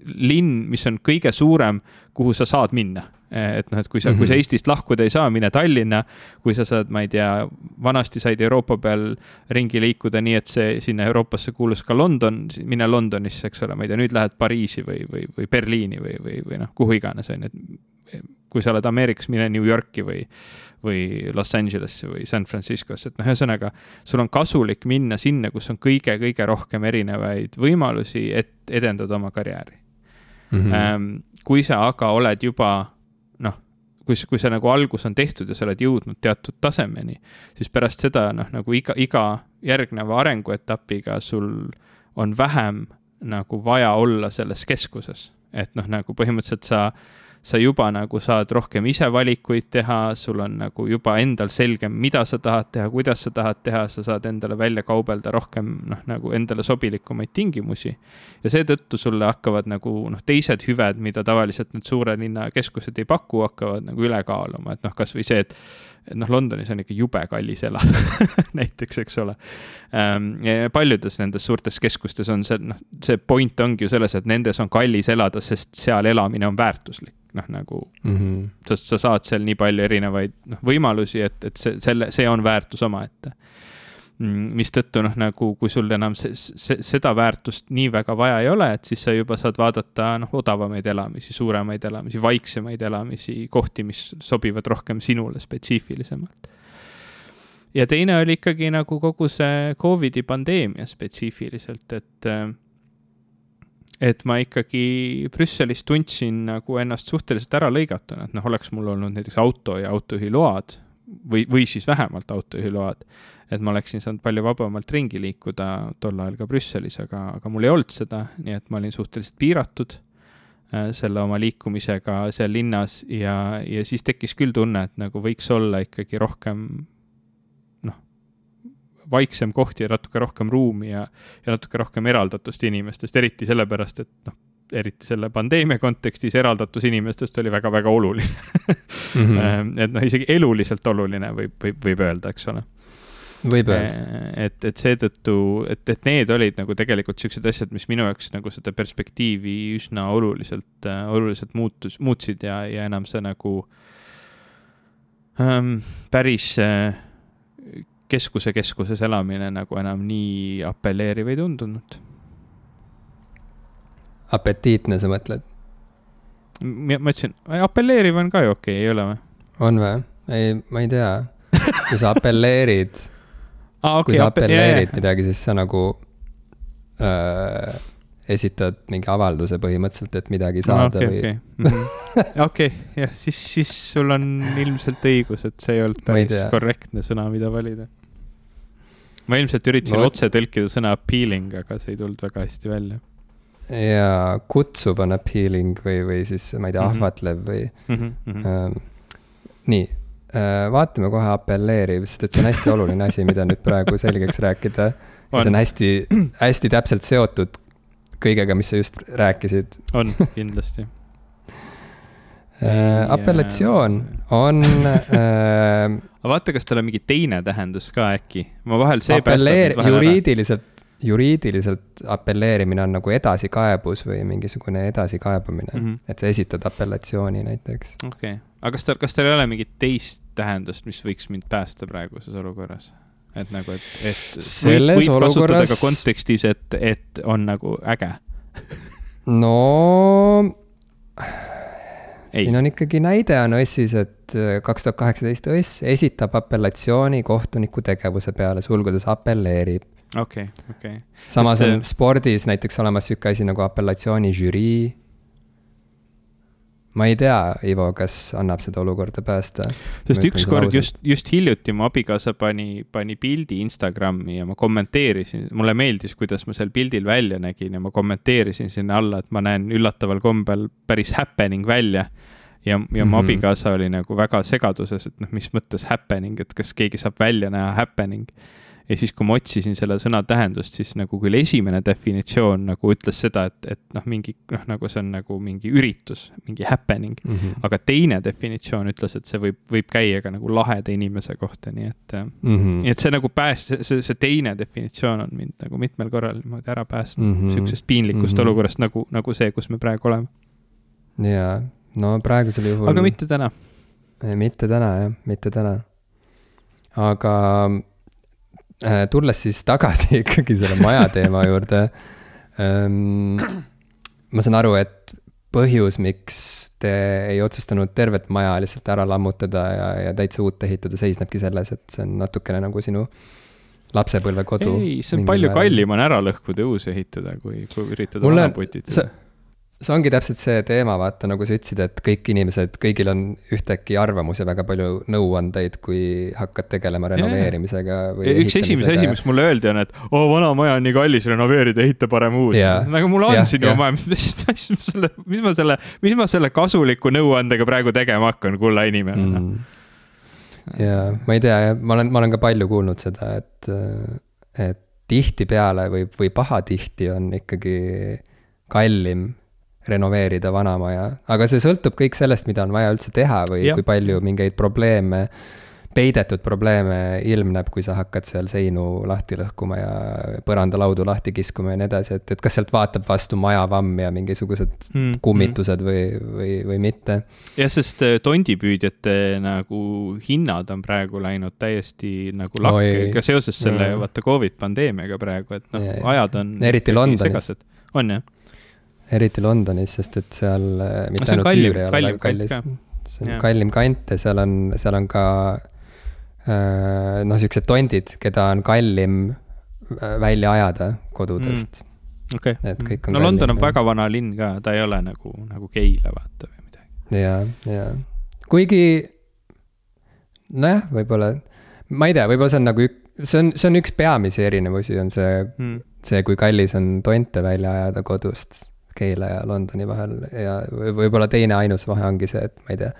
[SPEAKER 1] linn, mis on kõige suurem, kuhu sa saad minna. et noh, et kui sa mm, -hmm. kui sa mhm. Eestist lahkuda ei saa, mine Tallinna. kui sa saad, ma ei tea, vanasti said Euroopa peal ringi liikuda nii, et see sinna Euroopasse kuulus ka London, mine Londonisse, eks ole, ma ei tea, nüüd lähed Pariisi või, või, või Berliini või, või, või noh, kuhu iganes, on ju, et kui sa oled Ameerikas, mine New Yorki või, või Los Angelesse või San Franciscosse, et noh, ühesõnaga sul on kasulik minna sinna, kus on kõige-kõige rohkem erinevaid võimalusi, et edendada oma karjääri. mm. -hmm. kui sa aga oled juba noh, kui, kui see nagu algus on tehtud ja sa oled jõudnud teatud tasemeni, siis pärast seda noh, nagu iga, iga järgneva arenguetapiga sul on vähem nagu vaja olla selles keskuses. et noh, nagu põhimõtteliselt sa sa juba nagu saad rohkem ise valikuid teha, sul on nagu juba endal selgem, mida sa tahad teha, kuidas sa tahad teha, sa saad endale välja kaubelda rohkem noh, nagu endale sobilikumaid tingimusi. ja seetõttu sulle hakkavad nagu noh, teised hüved, mida tavaliselt need suure linna keskused ei paku, hakkavad nagu üle kaaluma, et noh, kasvõi see, et et noh, Londonis on ikka jube kallis elada näiteks, eks ole ähm,. paljudes nendes suurtes keskustes on see, noh, see point ongi ju selles, et nendes on kallis elada, sest seal elamine on väärtuslik noh, nagu mm, -hmm. sest sa saad seal nii palju erinevaid noh, võimalusi, et, et see, selle, see on väärtus omaette. Mistõttu noh, nagu kui sul enam see, see, seda väärtust nii väga vaja ei ole, et siis sa juba saad vaadata noh, odavamaid elamisi, suuremaid elamisi, vaiksemaid elamisi, kohti, mis sobivad rohkem sinule spetsiifilisemalt. Ja teine oli ikkagi nagu kogu see Covidi pandeemia spetsiifiliselt, et et ma ikkagi Brüsselis tundsin nagu ennast suhteliselt ära lõigatuna, et noh, oleks mul olnud näiteks auto ja autojuhiload või, või siis vähemalt autojuhiload, et ma oleksin saanud palju vabamalt ringi liikuda tol ajal ka Brüsselis, aga, aga mul ei olnud seda, nii et ma olin suhteliselt piiratud äh, selle oma liikumisega seal linnas ja, ja siis tekkis küll tunne, et nagu võiks olla ikkagi rohkem vaiksem koht ja natuke rohkem ruumi ja, ja natuke rohkem eraldatust inimestest, eriti sellepärast, et noh, eriti selle pandeemia kontekstis eraldatus inimestest oli väga-väga oluline mm. -hmm. et noh, isegi eluliselt oluline võib, võib, võib öelda, eks ole
[SPEAKER 2] võib öelda.
[SPEAKER 1] et, et seetõttu, et, et need olid nagu tegelikult siuksed asjad, mis minu jaoks nagu seda perspektiivi üsna oluliselt äh,, oluliselt muutus, muutsid ja, ja enam see nagu ähm, päris äh, keskuse keskuses elamine nagu enam nii apelleeriv ei tundunud.
[SPEAKER 2] apetiitne, sa mõtled?
[SPEAKER 1] ma ütlesin, apelleeriv on ka ju okei okay,, ei ole või?
[SPEAKER 2] on või? ei, ma ei tea. kui sa apelleerid
[SPEAKER 1] ah,, okay,
[SPEAKER 2] kui sa apelleerid midagi, siis sa nagu äh, esitad mingi avalduse põhimõtteliselt, et midagi saada
[SPEAKER 1] no, okay, või. Mhm. okei, jah, siis, siis sul on ilmselt õigus, et see ei olnud päris korrektne sõna, mida valida ma ilmselt üritasin no, otse tõlkida sõna appealing, aga see ei tulnud väga hästi välja.
[SPEAKER 2] ja kutsuv on appealing või, või siis ma ei tea mm, -hmm. ahvatlev või mm. -hmm. Ähm, nii vaatame kohe apelleeriv, sest et see on hästi oluline asi, mida nüüd praegu selgeks rääkida. see on hästi, hästi täpselt seotud kõigega, mis sa just rääkisid.
[SPEAKER 1] on, kindlasti
[SPEAKER 2] äh, apellatsioon on äh,
[SPEAKER 1] aga vaata, kas tal on mingi teine tähendus ka äkki, ma vahel see
[SPEAKER 2] Apelleer, juriidiliselt, juriidiliselt apelleerimine on nagu edasikaebus või mingisugune edasikaebamine mm, -hmm. et sa esitad apellatsiooni näiteks.
[SPEAKER 1] okei okay., aga kas tal, kas tal ei ole mingit teist tähendust, mis võiks mind päästa praeguses olukorras? et nagu, et, et
[SPEAKER 2] selles võib, võib olukorras.
[SPEAKER 1] kasutada ka kontekstis, et, et on nagu äge
[SPEAKER 2] no siin on ikkagi näide on õssis, et äh, kaks tuhat kaheksateist õss esitab apellatsiooni kohtuniku tegevuse peale, sulgudes apelleerib.
[SPEAKER 1] okei okay,, okei okay..
[SPEAKER 2] samas Sest, on spordis näiteks olemas sihuke asi nagu apellatsiooni žürii. Ma ei tea, Ivo, kas annab seda olukorda päästa?
[SPEAKER 1] sest ükskord just, just hiljuti mu abikaasa pani, pani pildi Instagrami ja ma kommenteerisin, mulle meeldis, kuidas ma seal pildil välja nägin ja ma kommenteerisin sinna alla, et ma näen üllataval kombel päris happening välja ja, ja mm -hmm. mu abikaasa oli nagu väga segaduses, et noh, mis mõttes happening, et kas keegi saab välja näha happening. Ja siis, kui ma otsisin selle sõna tähendust, siis nagu küll esimene definitsioon nagu ütles seda, et, et noh, mingi noh, nagu see on nagu mingi üritus, mingi happening mm. -hmm. aga teine definitsioon ütles, et see võib, võib käia ka nagu laheda inimese kohta, nii et mm, -hmm. nii et see nagu pääst-, see, see teine definitsioon on mind nagu mitmel korral niimoodi ära päästnud mm -hmm. sihukesest piinlikust mm -hmm. olukorrast nagu, nagu see, kus me praegu oleme.
[SPEAKER 2] jaa no praegusel juhul.
[SPEAKER 1] aga mitte täna.
[SPEAKER 2] mitte täna jah, mitte täna. aga tulles siis tagasi ikkagi selle maja teema juurde ähm,. ma saan aru, et põhjus, miks te ei otsustanud tervet maja lihtsalt ära lammutada ja, ja täitsa uut ehitada, seisnebki selles, et see on natukene nagu sinu lapsepõlvekodu.
[SPEAKER 1] ei, see on palju määral. kallim on ära lõhkuda ja uus ehitada, kui, kui üritada vana putitada
[SPEAKER 2] see ongi täpselt see teema, vaata, nagu sa ütlesid, et kõik inimesed, kõigil on ühtäkki arvamus ja väga palju nõuandeid, kui hakkad tegelema renoveerimisega või
[SPEAKER 1] üks esimese asi, mis mulle öeldi, on, et oo, vana maja on nii kallis renoveerida, ehita parem uus. nagu mul on ja, siin ju maja, mis, ma selle, mis ma selle, mis ma selle kasuliku nõuandega praegu tegema hakkan, kulla inimene noh.
[SPEAKER 2] mm.. ja ma ei tea, ma olen, ma olen ka palju kuulnud seda, et, et tihtipeale või, või pahatihti on ikkagi kallim renoveerida vana maja, aga see sõltub kõik sellest, mida on vaja üldse teha või ja. kui palju mingeid probleeme, peidetud probleeme ilmneb, kui sa hakkad seal seinu lahti lõhkuma ja põrandalaudu lahti kiskuma ja nii edasi, et, et kas sealt vaatab vastu majavamm ja mingisugused mm, kummitused mm. või, või, või mitte.
[SPEAKER 1] jah, sest äh, tondipüüdjate nagu hinnad on praegu läinud täiesti nagu lakke ka seoses selle mm. vaata Covid pandeemiaga praegu, et noh, ajad on.
[SPEAKER 2] eriti Londonis.
[SPEAKER 1] on jah
[SPEAKER 2] eriti Londonis, sest et seal äh, mitte no, ainult kallim, üür ei ole väga kallis, see on ja. kallim kant ja seal on, seal on ka äh, noh, siuksed tondid, keda on kallim äh, välja ajada kodudest
[SPEAKER 1] mm.. okei okay., no London on ja. väga vana linn ka, ta ei ole nagu, nagu Keila vaata või midagi.
[SPEAKER 2] ja, ja kuigi nojah, võib-olla, ma ei tea, võib-olla see on nagu ük-, see on, see on üks peamisi erinevusi, on see mm., see, kui kallis on tonte välja ajada kodust Keila ja Londoni vahel ja võib-olla teine ainus vahe ongi see, et ma ei tea.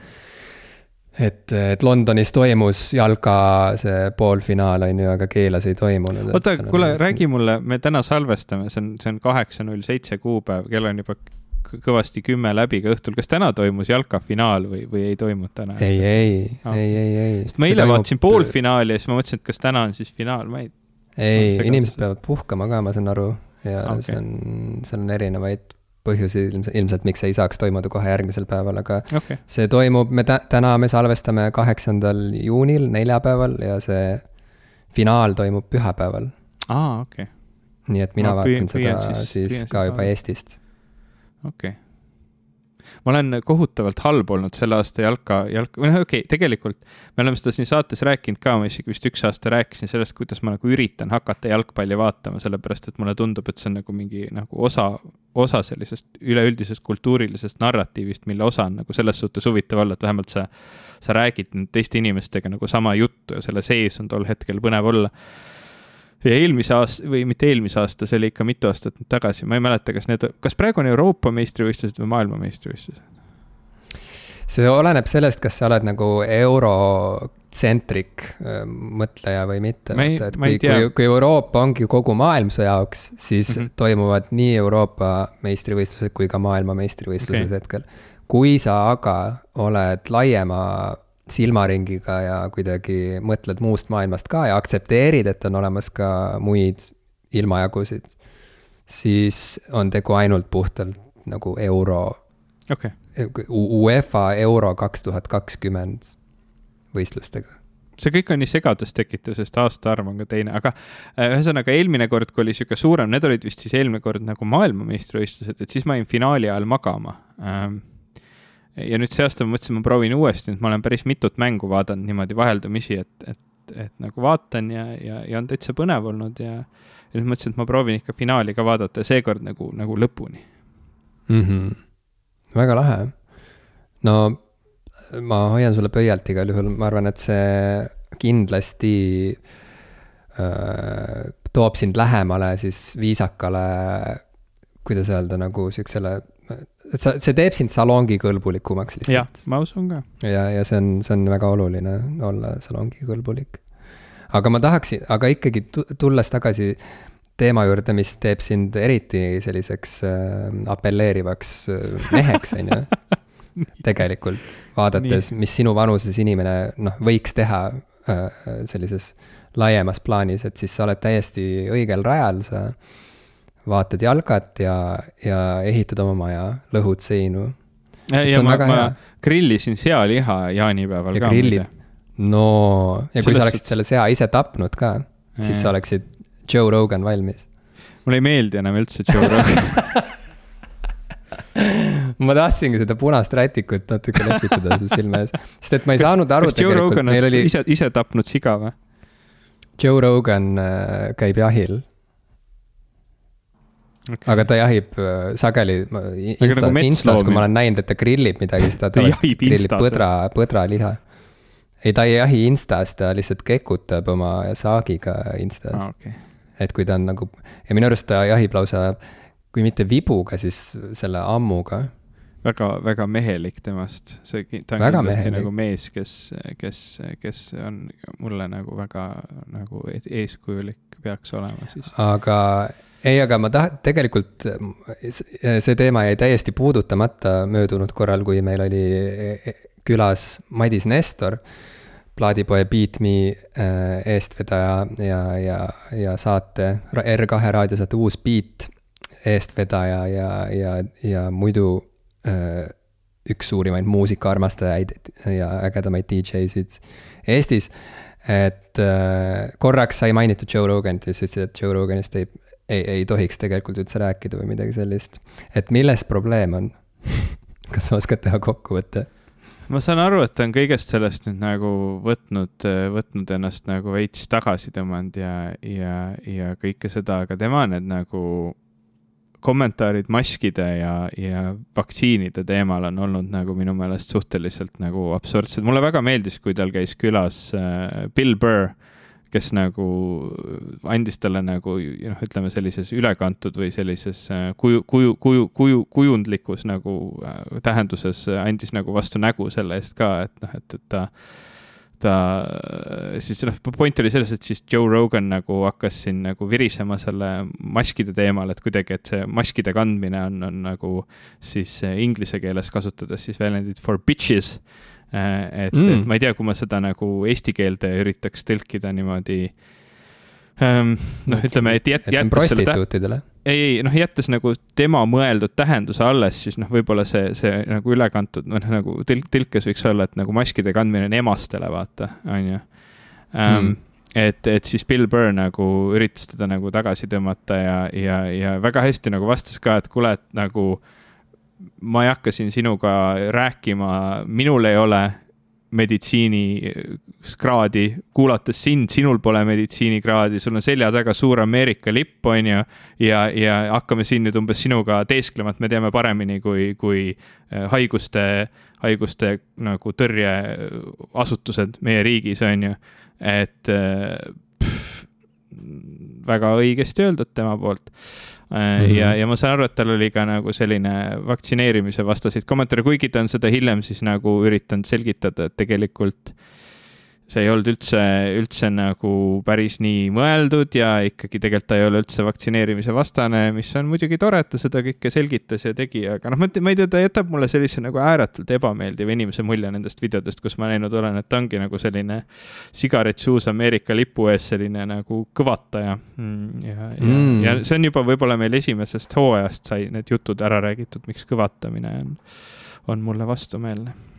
[SPEAKER 2] et, et Londonis toimus jalka see poolfinaal, on ju, aga Keelas ei toimunud.
[SPEAKER 1] oota, kuule, räägi mulle, me täna salvestame, see on, see on kaheksa null seitse kuupäev, kell on juba kõvasti kümme läbi ka õhtul, kas täna toimus jalkafinaal või, või ei toimunud täna?
[SPEAKER 2] ei, ei oh., ei, ei, ei.
[SPEAKER 1] sest ma eile toimub... vaatasin poolfinaali ja siis ma mõtlesin, et kas täna on siis finaal, ma ei.
[SPEAKER 2] ei, inimesed peavad puhkama ka, ma saan aru, ja okay. see on, seal on erinevaid põhjusi ilmselt, ilmselt, miks see ei saaks toimuda kohe järgmisel päeval, aga okay. see toimub, me tä-, täna me salvestame kaheksandal juunil, neljapäeval ja see finaal toimub pühapäeval.
[SPEAKER 1] aa, okei okay..
[SPEAKER 2] nii et mina ma vaatan seda siis, siis ka juba Eestist.
[SPEAKER 1] okei okay ma olen kohutavalt halb olnud selle aasta jalka, jalka, või noh, okei okay,, tegelikult me oleme seda siin saates rääkinud ka, ma isegi vist üks aasta rääkisin sellest, kuidas ma nagu üritan hakata jalgpalli vaatama, sellepärast et mulle tundub, et see on nagu mingi nagu osa, osa sellisest üleüldisest kultuurilisest narratiivist, mille osa on nagu selles suhtes huvitav olla, et vähemalt sa, sa räägid teiste inimestega nagu sama juttu ja selle sees on tol hetkel põnev olla ja eelmise aasta või mitte eelmise aasta, see oli ikka mitu aastat tagasi, ma ei mäleta, kas need, kas praegu on Euroopa meistrivõistlused või maailmameistrivõistlused?
[SPEAKER 2] See oleneb sellest, kas sa oled nagu eurotsentrik äh, mõtleja või mitte. et kui, kui, kui Euroopa ongi kogu maailm su jaoks, siis mm -hmm. toimuvad nii Euroopa meistrivõistlused kui ka maailma meistrivõistlused okay. hetkel. kui sa aga oled laiema silmaringiga ja kuidagi mõtled muust maailmast ka ja aktsepteerid, et on olemas ka muid ilmajagusid, siis on tegu ainult puhtalt nagu euro
[SPEAKER 1] okay..
[SPEAKER 2] UEFA euro kaks tuhat kakskümmend võistlustega
[SPEAKER 1] see kõik on nii segadust tekitav, sest aastaarv on ka teine, aga äh, ühesõnaga eelmine kord, kui oli sihuke suurem, need olid vist siis eelmine kord nagu maailmameistrivõistlused, et siis ma jäin finaali ajal magama ähm, ja nüüd see aasta ma mõtlesin, ma proovin uuesti, et ma olen päris mitut mängu vaadanud niimoodi vaheldumisi, et, et, et nagu vaatan ja, ja, ja on täitsa põnev olnud ja, ja nüüd mõtlesin, et ma proovin ikka finaali ka vaadata ja seekord nagu, nagu lõpuni
[SPEAKER 2] mm. -hmm. Väga lahe. no ma hoian sulle pöialt igal juhul, ma arvan, et see kindlasti äh, toob sind lähemale siis viisakale, kuidas öelda, nagu siuksele et sa, see teeb sind salongikõlbulikumaks lihtsalt.
[SPEAKER 1] jah, ma usun ka.
[SPEAKER 2] ja, ja see on, see on väga oluline olla salongikõlbulik. aga ma tahaksin, aga ikkagi tulles tagasi teema juurde, mis teeb sind eriti selliseks äh, apelleerivaks äh, meheks, on ju. tegelikult, vaadates, mis sinu vanuses inimene noh, võiks teha äh, sellises laiemas plaanis, et siis sa oled täiesti õigel rajal, sa vaatad jalkat ja, ja ehitad oma maja, lõhud seinu.
[SPEAKER 1] ja ma, ma grillisin sealiha jaanipäeval
[SPEAKER 2] ja ka. no ja kui Sellest sa oleksid selle sea ise tapnud ka, siis sa oleksid Joe Rogan valmis.
[SPEAKER 1] mulle ei meeldi enam üldse Joe Rogan
[SPEAKER 2] ma tahtsingi seda punast rätikut natuke lehvitada su silme ees, sest et ma ei kas, saanud aru
[SPEAKER 1] tegelikult. Joe Rogan on oli... ise, ise tapnud siga või?
[SPEAKER 2] Joe Rogan äh, käib jahil okay.. aga ta jahib äh, sageli, Insta, nagu Instas, kui ma olen näinud, et ta grillib midagi, siis ta tavaliselt grillib põdra, põdraliha. ei, ta ei jahi Instas, ta lihtsalt kekutab oma saagiga Instas ah,. Okay. Et kui ta on nagu, ja minu arust ta jahib lausa, kui mitte vibuga, siis selle ammuga
[SPEAKER 1] väga, väga mehelik temast, see, ta on väga kindlasti mehelik. nagu mees, kes, kes, kes on mulle nagu väga nagu eeskujulik peaks olema siis.
[SPEAKER 2] aga ei, aga ma tahan, tegelikult see teema jäi täiesti puudutamata möödunud korral, kui meil oli külas Madis Nestor, plaadipoe Beat Me äh, eestvedaja ja, ja, ja saate, R2 raadiosaate Uus Beat eestvedaja ja, ja, ja muidu Äh, üks suurimaid muusikaarmastajaid ja ägedamaid DJ-sid Eestis. et äh, korraks sai mainitud Joe Roganit ja siis ütlesid, et Joe Roganist ei, ei, ei tohiks tegelikult üldse rääkida või midagi sellist. et milles probleem on kas sa oskad teha kokkuvõtte?
[SPEAKER 1] Ma saan aru, et ta on kõigest sellest nüüd nagu võtnud, võtnud ennast nagu veits tagasi tõmmanud ja, ja, ja kõike seda, aga tema need nagu kommentaarid maskide ja, ja vaktsiinide teemal on olnud nagu minu meelest suhteliselt nagu absurdsed. mulle väga meeldis, kui tal käis külas äh, Bill Burr, kes nagu andis talle nagu noh, ütleme sellises ülekantud või sellises äh, kuju, kuju, kuju, kuju, kujundlikus nagu äh, tähenduses andis nagu vastu nägu selle eest ka, et noh, et, et ta ta siis noh, point oli selles, et siis Joe Rogan nagu hakkas siin nagu virisema selle maskide teemal, et kuidagi, et see maskide kandmine on, on nagu siis inglise keeles kasutades siis väljendit for bitches. Äh, et mm., et ma ei tea, kui ma seda nagu eesti keelde üritaks tõlkida niimoodi ähm,. noh, ütleme, et jät-.
[SPEAKER 2] see on prostituutidele
[SPEAKER 1] ei, ei noh, jättes nagu tema mõeldud tähenduse alles, siis noh, võib-olla see, see nagu ülekantud, noh nagu tõlk, tõlkes võiks olla, et nagu maskide kandmine on emastele, vaata, on ju um,. Mm. et, et siis Bill Burr nagu üritas teda nagu tagasi tõmmata ja, ja, ja väga hästi nagu vastas ka, et kuule, et nagu ma ei hakka siin sinuga rääkima, minul ei ole meditsiinikraadi, kuulates sind, sinul pole meditsiinikraadi, sul on selja taga suur Ameerika lipp, on ju. ja, ja hakkame siin nüüd umbes sinuga teesklema, et me teame paremini kui, kui äh, haiguste, haiguste nagu tõrjeasutused meie riigis, on ju. et äh, pff, väga õigesti öeldud tema poolt Mm -hmm. ja, ja ma saan aru, et tal oli ka nagu selline vaktsineerimise vastaseid kommentaare, kuigi ta on seda hiljem siis nagu üritanud selgitada, et tegelikult äh, see ei olnud üldse, üldse nagu päris nii mõeldud ja ikkagi tegelikult ta ei ole üldse vaktsineerimise vastane, mis on muidugi tore, et ta seda kõike selgitas ja tegi, aga noh, ma ei tea, ta jätab mulle sellise nagu ääretult ebameeldiva inimese mulje nendest videodest, kus ma näinud olen, et ta ongi nagu selline sigaret suus Ameerika lipu ees selline nagu kõvataja. Mm, ja, ja mm., ja see on juba võib-olla meil esimesest hooajast sai need jutud ära räägitud, miks kõvatamine on, on mulle vastumeelne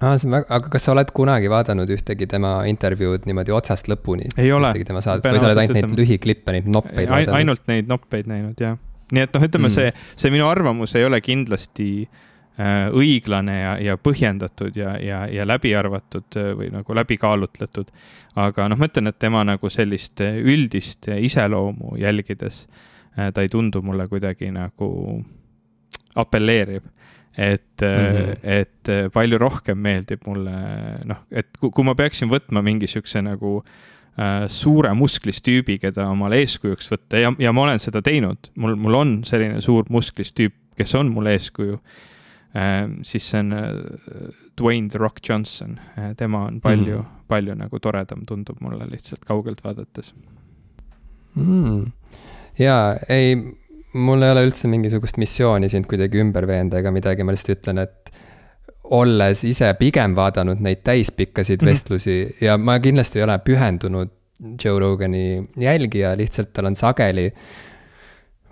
[SPEAKER 2] aa, see on väga, aga kas sa oled kunagi vaadanud ühtegi tema intervjuud niimoodi otsast lõpuni?
[SPEAKER 1] ei ole.
[SPEAKER 2] või sa oled ainult neid lühiklippe, neid noppeid
[SPEAKER 1] vaadanud? ainult neid noppeid näinud, jah. nii et noh, ütleme mm. see, see minu arvamus ei ole kindlasti äh, õiglane ja, ja põhjendatud ja, ja, ja läbi arvatud äh, või nagu läbi kaalutletud. aga noh, ma ütlen, et tema nagu sellist üldist iseloomu jälgides äh, ta ei tundu mulle kuidagi nagu apelleeriv et mm, -hmm. et palju rohkem meeldib mulle noh, et kui, kui ma peaksin võtma mingi siukse nagu äh, suure musklis tüübi, keda omale eeskujuks võtta ja, ja ma olen seda teinud, mul, mul on selline suur musklis tüüp, kes on mul eeskuju äh,. siis see on äh, Dwayne The Rock Johnson äh,, tema on palju mm, -hmm. palju nagu toredam, tundub mulle lihtsalt kaugelt vaadates
[SPEAKER 2] mm.. ja ei mul ei ole üldse mingisugust missiooni sind kuidagi ümber veenda ega midagi, ma lihtsalt ütlen, et olles ise pigem vaadanud neid täispikkasid mm -hmm. vestlusi ja ma kindlasti ei ole pühendunud Joe Rogani jälgija, lihtsalt tal on sageli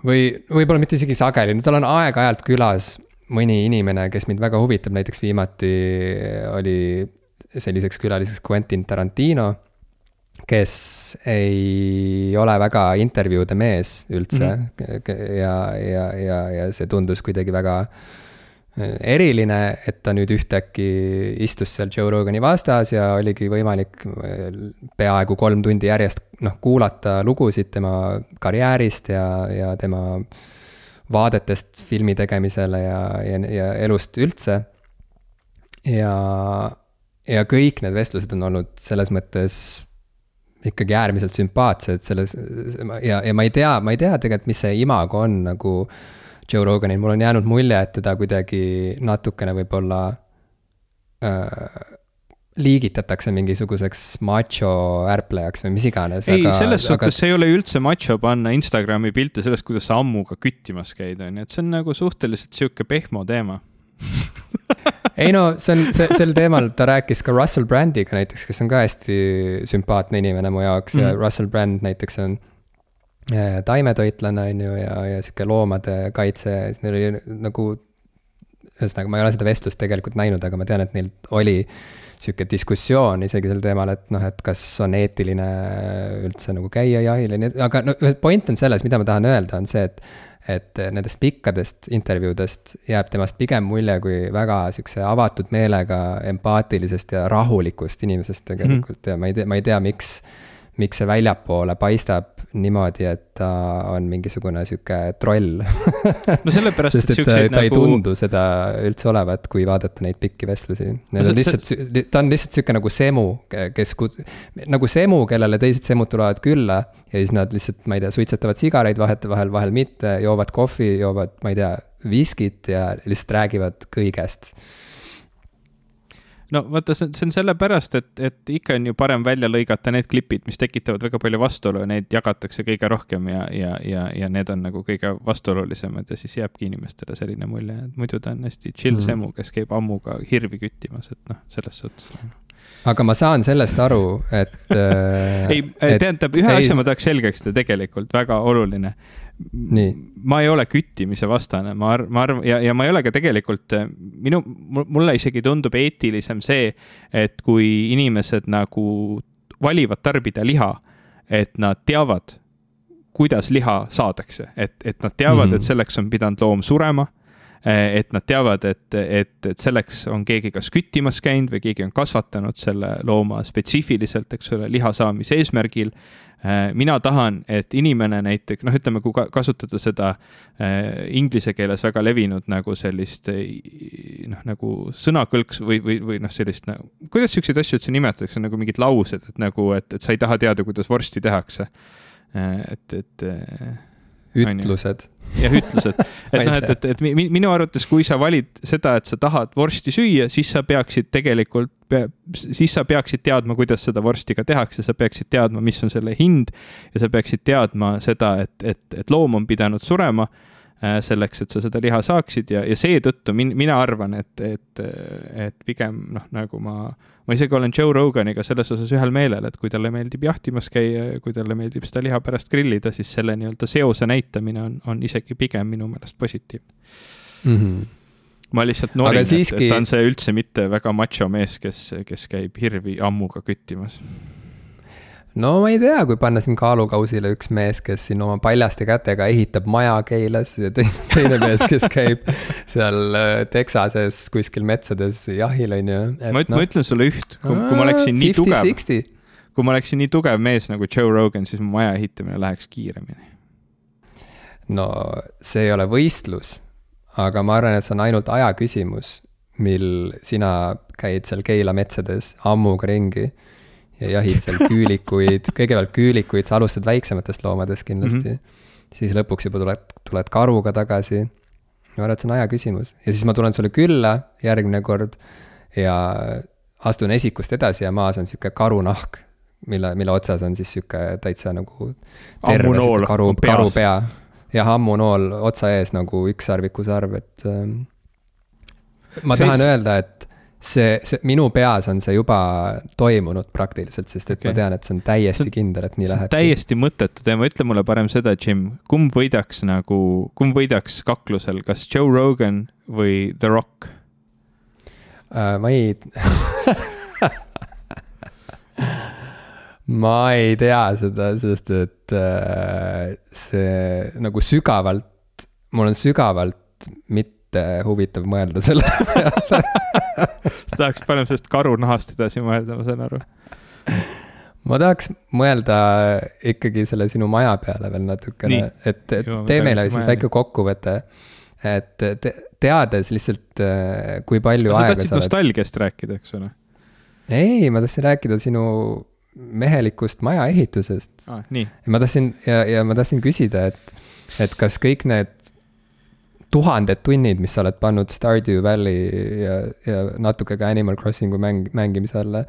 [SPEAKER 2] või võib-olla mitte isegi sageli, tal on aeg-ajalt külas mõni inimene, kes mind väga huvitab, näiteks viimati oli selliseks külaliseks Quentin Tarantino kes ei ole väga intervjuude mees üldse mm -hmm. ja, ja, ja, ja see tundus kuidagi väga eriline, et ta nüüd ühtäkki istus seal Joe Rogani vastas ja oligi võimalik peaaegu kolm tundi järjest noh, kuulata lugusid tema karjäärist ja, ja tema vaadetest filmi tegemisele ja, ja, ja elust üldse. ja, ja kõik need vestlused on olnud selles mõttes ikkagi äärmiselt sümpaatsed selles ja, ja ma ei tea, ma ei tea tegelikult, mis see imago on nagu Joe Roganil, mul on jäänud mulje, et teda kuidagi natukene võib-olla äh, liigitatakse mingisuguseks macho ärplejaks või mis iganes.
[SPEAKER 1] ei, selles aga... suhtes see ei ole üldse macho panna Instagrami pilte sellest, kuidas sa ammuga küttimas käid, on ju, et see on nagu suhteliselt sihuke pehmo teema
[SPEAKER 2] ei no see on, see, sel teemal ta rääkis ka Russell Brandiga näiteks, kes on ka hästi sümpaatne inimene mu jaoks mm -hmm. ja mhm. Russell Brand näiteks on äh, taimetoitlane, on ju, ja, ja sihuke loomade kaitse, siis neil oli nagu. ühesõnaga, ma ei ole seda vestlust tegelikult näinud, aga ma tean, et neil oli sihuke diskussioon isegi sel teemal, et noh, et kas on eetiline üldse nagu käia jahil ja nii, aga no point on selles, mida ma tahan öelda, on see, et et nendest pikkadest intervjuudest jääb temast pigem mulje kui väga sihukese avatud meelega empaatilisest ja rahulikust inimesest tegelikult mm -hmm. ja ma ei tea, ma ei tea, miks miks see väljapoole paistab niimoodi, et ta on mingisugune sihuke troll
[SPEAKER 1] no sellepärast,
[SPEAKER 2] et siukseid ta nagu. ei tundu seda üldse olevat, kui vaadata neid pikki vestlusi. No, on lihtsalt see..., ta on lihtsalt sihuke nagu semu, kes, nagu semu, kellele teised semud tulevad külla. ja siis nad lihtsalt, ma ei tea, suitsetavad sigareid vahetevahel, vahel mitte, joovad kohvi, joovad, ma ei tea, viskit ja lihtsalt räägivad kõigest
[SPEAKER 1] no vaata, see on, see on sellepärast, et, et ikka on ju parem välja lõigata need klipid, mis tekitavad väga palju vastuolu ja neid jagatakse kõige rohkem ja, ja, ja, ja need on nagu kõige vastuolulisemad ja siis jääbki inimestele selline mulje, et muidu ta on hästi chill mm. semu, kes käib ammuga hirvi küttimas, et noh, selles suhtes
[SPEAKER 2] aga ma saan sellest aru, et
[SPEAKER 1] äh, ei, tähendab, ühe ei... asja ma tahaks selgeks teha tegelikult, väga oluline ma ei ole küttimise vastane, ma arvan, ma arvan ja, ja ma ei ole ka tegelikult minu, mulle isegi tundub eetilisem see, et kui inimesed nagu valivad tarbida liha, et nad teavad, kuidas liha saadakse, et, et nad teavad mm, -hmm. et selleks on pidanud loom surema et nad teavad, et, et, et selleks on keegi kas küttimas käinud või keegi on kasvatanud selle looma spetsiifiliselt, eks ole, liha saamise eesmärgil. Äh, mina tahan, et inimene näiteks, noh, ütleme, kui kasutada seda äh, inglise keeles väga levinud nagu sellist noh, nagu sõnakõlks või, või, või noh, sellist nagu, kuidas siukseid asju üldse nimetatakse, nagu mingid laused, et nagu, et, et sa ei taha teada, kuidas vorsti tehakse. Et, et
[SPEAKER 2] ütlused.
[SPEAKER 1] jah, ütlused, et noh, et, et, et minu arvates, kui sa valid seda, et sa tahad vorsti süüa, siis sa peaksid tegelikult, siis sa peaksid teadma, kuidas seda vorsti ka tehakse, sa peaksid teadma, mis on selle hind. Ja sa peaksid teadma seda, et, et, et loom on pidanud surema selleks, et sa seda liha saaksid ja, ja seetõttu min-, mina arvan, et, et, et pigem noh, nagu ma, ma isegi olen Joe Roganiga selles osas ühel meelel, et kui talle meeldib jahtimas käia ja kui talle meeldib seda liha pärast grillida, siis selle nii-öelda seose näitamine on, on isegi pigem minu meelest positiivne mm. -hmm ma lihtsalt norin, siiski... et, et ta on see üldse mitte väga macho mees, kes, kes käib hirvi ammuga küttimas
[SPEAKER 2] no ma ei tea, kui panna siin kaalukausile üks mees, kes siin oma paljaste kätega ehitab maja Keilas ja teine, mees, kes käib seal äh, Texases kuskil metsades jahil, on ju.
[SPEAKER 1] ma, no. ma ütlen sulle üht, kui, kui ma oleksin nii 50, tugev, kui ma oleksin nii tugev mees nagu Joe Rogan, siis mu maja ehitamine läheks kiiremini.
[SPEAKER 2] no see ei ole võistlus, aga ma arvan, et see on ainult aja küsimus, mil sina käid seal Keila metsades ammuga ringi ja jahid seal küülikuid, kõigepealt küülikuid, sa alustad väiksematest loomadest kindlasti mm. -hmm. siis lõpuks juba tuled, tuled karuga tagasi. ma arvan, et see on aja küsimus ja siis ma tulen sulle külla järgmine kord ja astun esikust edasi ja maas on sihuke karunahk, mille, mille otsas on siis sihuke täitsa nagu sihuke karu, karupea. jah, ammunool otsa ees nagu ükssarviku sarv, et ähm, ma see, tahan öelda, et see, see minu peas on see juba toimunud praktiliselt, sest et okay. ma tean, et see on täiesti see, kindel, et nii läheb.
[SPEAKER 1] täiesti mõttetu teema, ütle mulle parem seda, Jim, kumb võidaks nagu, kumb võidaks kaklusel, kas Joe Rogan või The Rock
[SPEAKER 2] uh,? ma ei ma ei tea seda, sest et uh, see nagu sügavalt, mul on sügavalt mitte huvitav mõelda selle peale
[SPEAKER 1] sa tahaks parem sellest karunahast edasi mõelda, ma saan aru.
[SPEAKER 2] ma tahaks mõelda ikkagi selle sinu maja peale veel natukene, et, et tee meile siis väike kokkuvõte. et te, teades lihtsalt, äh, kui palju
[SPEAKER 1] sa
[SPEAKER 2] aega
[SPEAKER 1] sa tahtsid nostalgiast rääkida, eks ole?
[SPEAKER 2] ei, ma tahtsin rääkida sinu mehelikust maja ehitusest
[SPEAKER 1] ah,.
[SPEAKER 2] ma tahtsin ja, ja ma tahtsin küsida, et, et kas kõik need tuhanded tunnid, mis sa oled pannud Stardew Valley ja, ja natuke ka Animal Crossingu mäng, mängimise alla,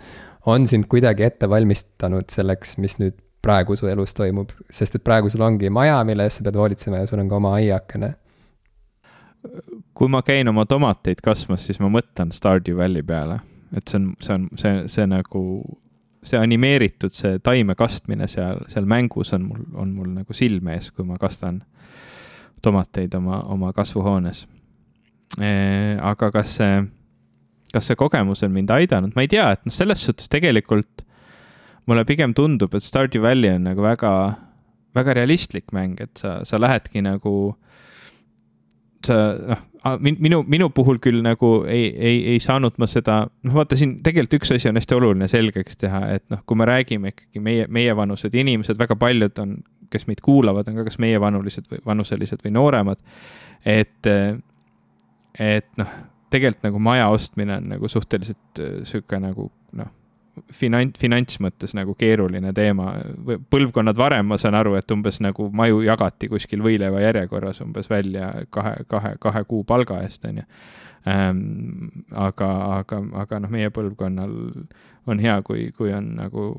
[SPEAKER 2] on sind kuidagi ette valmistanud selleks, mis nüüd praegu su elus toimub, sest et praegu sul ongi maja, mille eest sa pead hoolitsema ja sul on ka oma aiakene.
[SPEAKER 1] kui ma käin oma tomateid kasvamas, siis ma mõtlen Stardew Valley peale, et see on, see on, see, see nagu see animeeritud, see taime kastmine seal, seal mängus on mul, on mul nagu silme ees, kui ma kastan tomateid oma, oma kasvuhoones. aga kas see, kas see kogemus on mind aidanud, ma ei tea, et noh, selles suhtes tegelikult mulle pigem tundub, et Stardew Valley on nagu väga, väga realistlik mäng, et sa, sa lähedki nagu, sa noh, minu, minu puhul küll nagu ei, ei, ei saanud ma seda, noh, vaata siin tegelikult üks asi on hästi oluline selgeks teha, et noh, kui me räägime ikkagi meie, meievanused inimesed, väga paljud on, kes meid kuulavad, on ka kas meievanulised või vanuselised või nooremad. et, et noh, tegelikult nagu maja ostmine on nagu suhteliselt äh, sihuke nagu noh finants, finantsmõttes nagu keeruline teema. põlvkonnad varem, ma saan aru, et umbes nagu maju jagati kuskil võileiva järjekorras umbes välja kahe, kahe, kahe kuu palga eest, on ju ähm,. aga, aga, aga noh, meie põlvkonnal on hea, kui, kui on nagu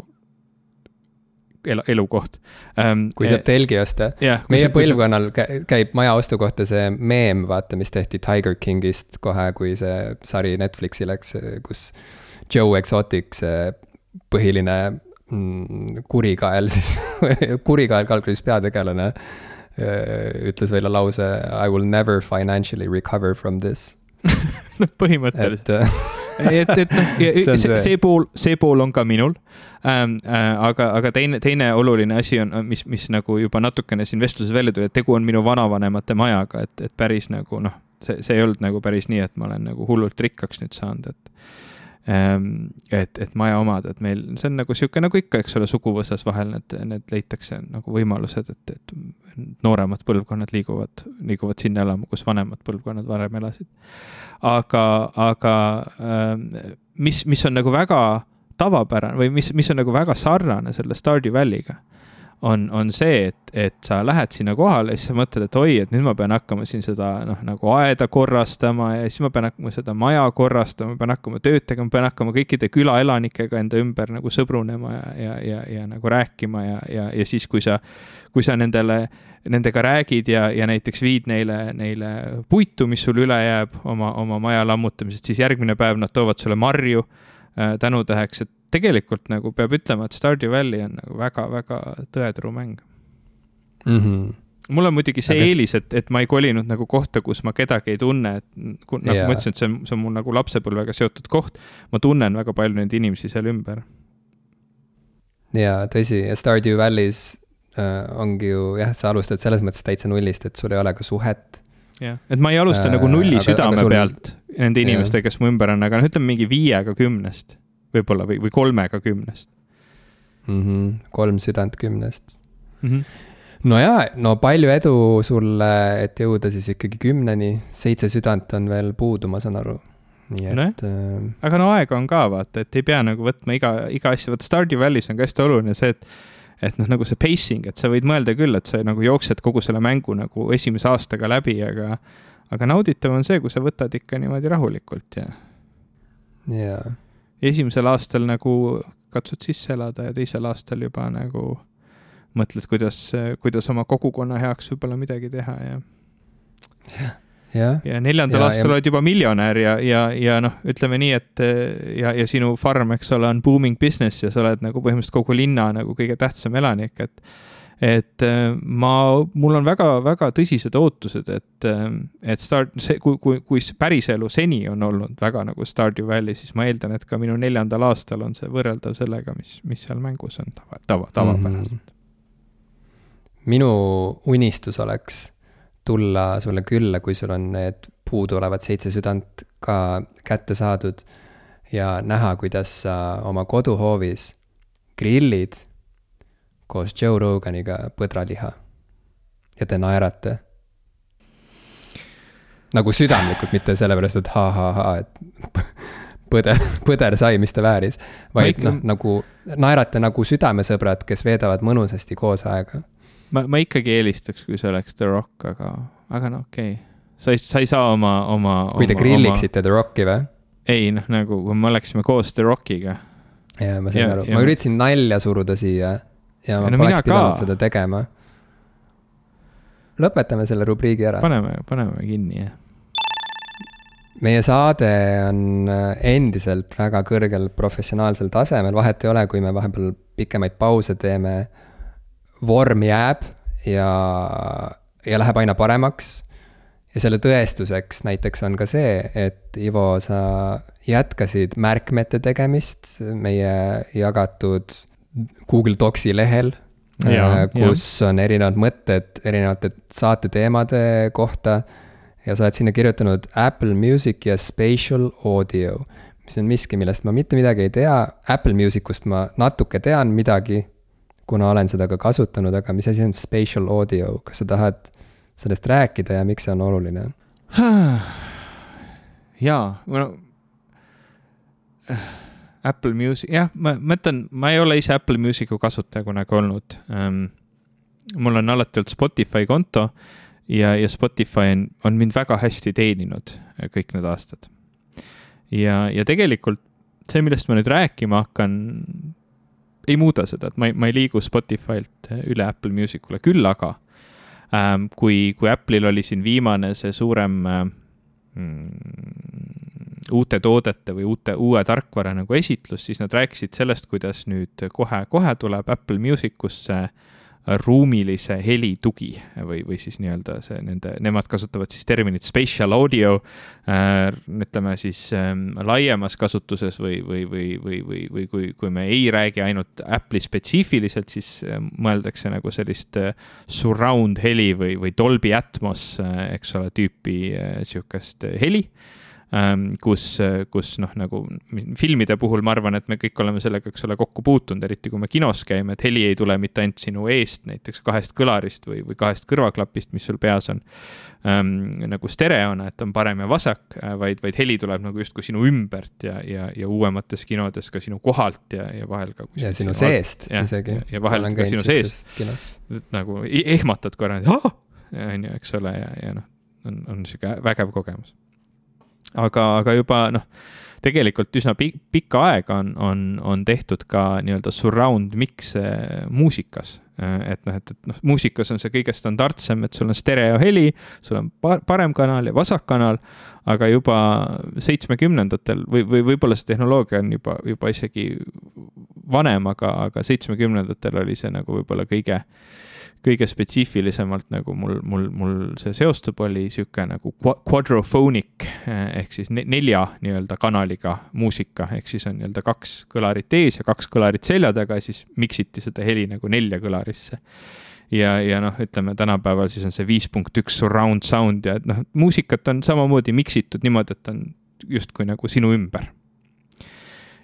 [SPEAKER 1] elu, elukoht
[SPEAKER 2] ähm,. kui saab telgi osta yeah,. meie see, põlvkonnal käib maja ostu kohta see meem, vaata, mis tehti Tiger Kingist kohe, kui see sari Netflixi läks, kus Joe Exotic, see põhiline mm, kurikael siis kurikael kalkulis peategelane, ütles välja lause I will never financially recover from this
[SPEAKER 1] noh, põhimõtteliselt et, et noh, see, see, pool, see pool on ka minul ähm,. Äh, aga, aga teine, teine oluline asi on, mis, mis nagu juba natukene siin vestluses välja tuli, et tegu on minu vanavanemate majaga, et, et päris nagu noh, see, see ei olnud nagu päris nii, et ma olen nagu hullult rikkaks nüüd saanud, et et, et maja omada, et meil, see on nagu sihuke nagu ikka, eks ole, suguvõsas vahel need, need leitakse nagu võimalused, et, et nooremad põlvkonnad liiguvad, liiguvad sinna elama, kus vanemad põlvkonnad varem elasid. aga, aga ehm, mis, mis on nagu väga tavapärane või mis, mis on nagu väga sarnane selle Stardew Valley'ga on, on see, et, et sa lähed sinna kohale ja siis sa mõtled, et oi, et nüüd ma pean hakkama siin seda noh, nagu aeda korrastama ja siis ma pean hakkama seda maja korrastama, ma pean hakkama tööd tegema, ma pean hakkama kõikide külaelanikega enda ümber nagu sõbrunema ja, ja, ja, ja nagu rääkima ja, ja, ja siis, kui sa, kui sa nendele nendega räägid ja, ja näiteks viid neile, neile puitu, mis sul üle jääb oma, oma maja lammutamisest, siis järgmine päev nad toovad sulle marju äh, tänutäheks, et tegelikult nagu peab ütlema, et Stardew Valley on nagu väga-väga tõetruu mäng
[SPEAKER 2] mm. -hmm
[SPEAKER 1] mul on muidugi see Aga... eelis, et, et ma ei kolinud nagu kohta, kus ma kedagi ei tunne, et nagu yeah. ma ütlesin, et see on, see on mul nagu lapsepõlvega seotud koht. ma tunnen väga palju neid inimesi seal ümber.
[SPEAKER 2] jaa, tõsi, ja Stardew Valley's äh, ongi ju jah, sa alustad selles mõttes täitsa nullist, et sul ei ole ka suhet.
[SPEAKER 1] jah, et ma ei alusta äh, nagu nulli aga, südame aga sul... pealt nende inimestega, kes mu ümber on, aga noh, ütleme mingi viiega kümnest võib-olla või, või kolmega kümnest
[SPEAKER 2] mm. -hmm. kolm südant kümnest mm. -hmm. no jaa, no palju edu sulle, et jõuda siis ikkagi kümneni, seitse südant on veel puudu, ma saan aru. nii et no,.
[SPEAKER 1] Äh... aga no aega on ka vaata, et ei pea nagu võtma iga, iga asja, vot Stardew Valley's on ka hästi oluline see, et et noh, nagu see pacing, et sa võid mõelda küll, et sa nagu jooksed kogu selle mängu nagu esimese aastaga läbi, aga aga nauditav on see, kui sa võtad ikka niimoodi rahulikult ja.
[SPEAKER 2] jaa
[SPEAKER 1] esimesel aastal nagu katsud sisse elada ja teisel aastal juba nagu mõtled, kuidas, kuidas oma kogukonna heaks võib-olla midagi teha ja.
[SPEAKER 2] ja,
[SPEAKER 1] ja neljandal ja, aastal ja... oled juba miljonär ja, ja, ja noh, ütleme nii, et ja, ja sinu farm, eks ole, on booming business ja sa oled nagu põhimõtteliselt kogu linna nagu kõige tähtsam elanik, et et äh, ma, mul on väga-väga tõsised ootused, et, äh, et start, see, kui, kui, kui päriselu seni on olnud väga nagu Stardew Valley, siis ma eeldan, et ka minu neljandal aastal on see võrreldav sellega, mis, mis seal mängus on tava, tava, tavapäraselt mm.
[SPEAKER 2] -hmm. minu unistus oleks tulla sulle külla, kui sul on need puuduolevat seitse südant ka kätte saadud ja näha, kuidas sa oma koduhoovis grillid koos Joe Roganiga põdraliha ja te naerate. nagu südamlikult, mitte sellepärast, et ha-ha-ha, et põder, põder sai, mis ta vääris. vaid ikka... noh, nagu naerate nagu südamesõbrad, kes veedavad mõnusasti koos aega.
[SPEAKER 1] ma, ma ikkagi eelistaks, kui see oleks The Rock, aga, aga no okei okay. sa ei, sa ei saa oma, oma.
[SPEAKER 2] kui te grilliksite oma... The Rocki või?
[SPEAKER 1] ei noh, nagu me oleksime koos The Rockiga.
[SPEAKER 2] jaa, ma sain aru, ma üritasin nalja suruda siia ja ma ja no, poleks pidanud seda tegema. lõpetame selle rubriigi ära.
[SPEAKER 1] paneme, paneme kinni, jah
[SPEAKER 2] meie saade on äh, endiselt väga kõrgel professionaalsel tasemel, vahet ei ole, kui me vahepeal pikemaid pause teeme. vorm jääb ja, ja läheb aina paremaks. ja selle tõestuseks näiteks on ka see, et Ivo, sa jätkasid märkmete tegemist meie jagatud Google Docsi lehel. Äh, kus ja. on erinevad mõtted erinevate saate teemade kohta ja sa oled sinna kirjutanud Apple Music ja Spatial Audio, mis on miski, millest ma mitte midagi ei tea. Apple Music ust ma natuke tean midagi, kuna olen seda ka kasutanud, aga mis asi on Spatial Audio, kas sa tahad sellest rääkida ja miks see on oluline?
[SPEAKER 1] jaa, no Apple Music, jah, ma mõtlen, ma ei ole ise Apple Music'u kasutaja kunagi olnud um,. mul on alati olnud Spotify konto ja, ja Spotify on, on mind väga hästi teeninud äh, kõik need aastad. ja, ja tegelikult see, millest ma nüüd rääkima hakkan, ei muuda seda, et ma ei, ma ei liigu Spotify'lt äh, üle Apple Musicule, küll aga ähm, kui, kui Apple'il oli siin viimane see suurem äh, mm, uute toodete või uute, uue tarkvara nagu esitlus, siis nad rääkisid sellest, kuidas nüüd kohe-kohe tuleb Apple Music usse ruumilise heli tugi või, või siis nii-öelda see nende, nemad kasutavad siis terminit spatial audio äh,. ütleme siis äh, laiemas kasutuses või, või, või, või, või, või kui, kui me ei räägi ainult Apple'i spetsiifiliselt, siis äh, mõeldakse nagu sellist äh, surround heli või, või Dolby Atmos äh,, eks ole, tüüpi äh, sihukest heli äh, kus, kus noh, nagu filmide puhul ma arvan, et me kõik oleme sellega, eks ole, kokku puutunud, eriti kui me kinos käime, et heli ei tule mitte ainult sinu eest, näiteks kahest kõlarist või, või kahest kõrvaklapist, mis sul peas on ähm,. nagu stereona, et on parem ja vasak, äh, vaid, vaid heli tuleb nagu justkui sinu ümbert ja, ja, ja uuemates kinodes ka sinu kohalt ja, ja vahel ka.
[SPEAKER 2] ja sinu seest ja, isegi.
[SPEAKER 1] ja vahel ka sinu seest. nagu ehmatad korra, on ju, eks ole, ja, ja noh, on, on sihuke vägev kogemus aga, aga juba noh, tegelikult üsna pikk, pikka aega on, on, on tehtud ka nii-öelda surround mix'e muusikas. et noh, et, et noh, muusikas on see kõige standardsem, et sul on stereoheli, sul on parem kanal ja vasak kanal, aga juba seitsmekümnendatel või, või võib-olla see tehnoloogia on juba, juba isegi vanem, aga, aga seitsmekümnendatel oli see nagu võib-olla kõige äh, kõige spetsiifilisemalt nagu mul, mul, mul see seostub, oli sihuke nagu quadrophonic ehk siis nelja nii-öelda kanaliga muusika, ehk siis on nii-öelda kaks kõlarit ees ja kaks kõlarit selja taga ja siis mix iti seda heli nagu nelja kõlarisse. ja, ja noh, ütleme tänapäeval siis on see viis punkt üks surround sound ja et noh, muusikat on samamoodi mix itud niimoodi, et on justkui nagu sinu ümber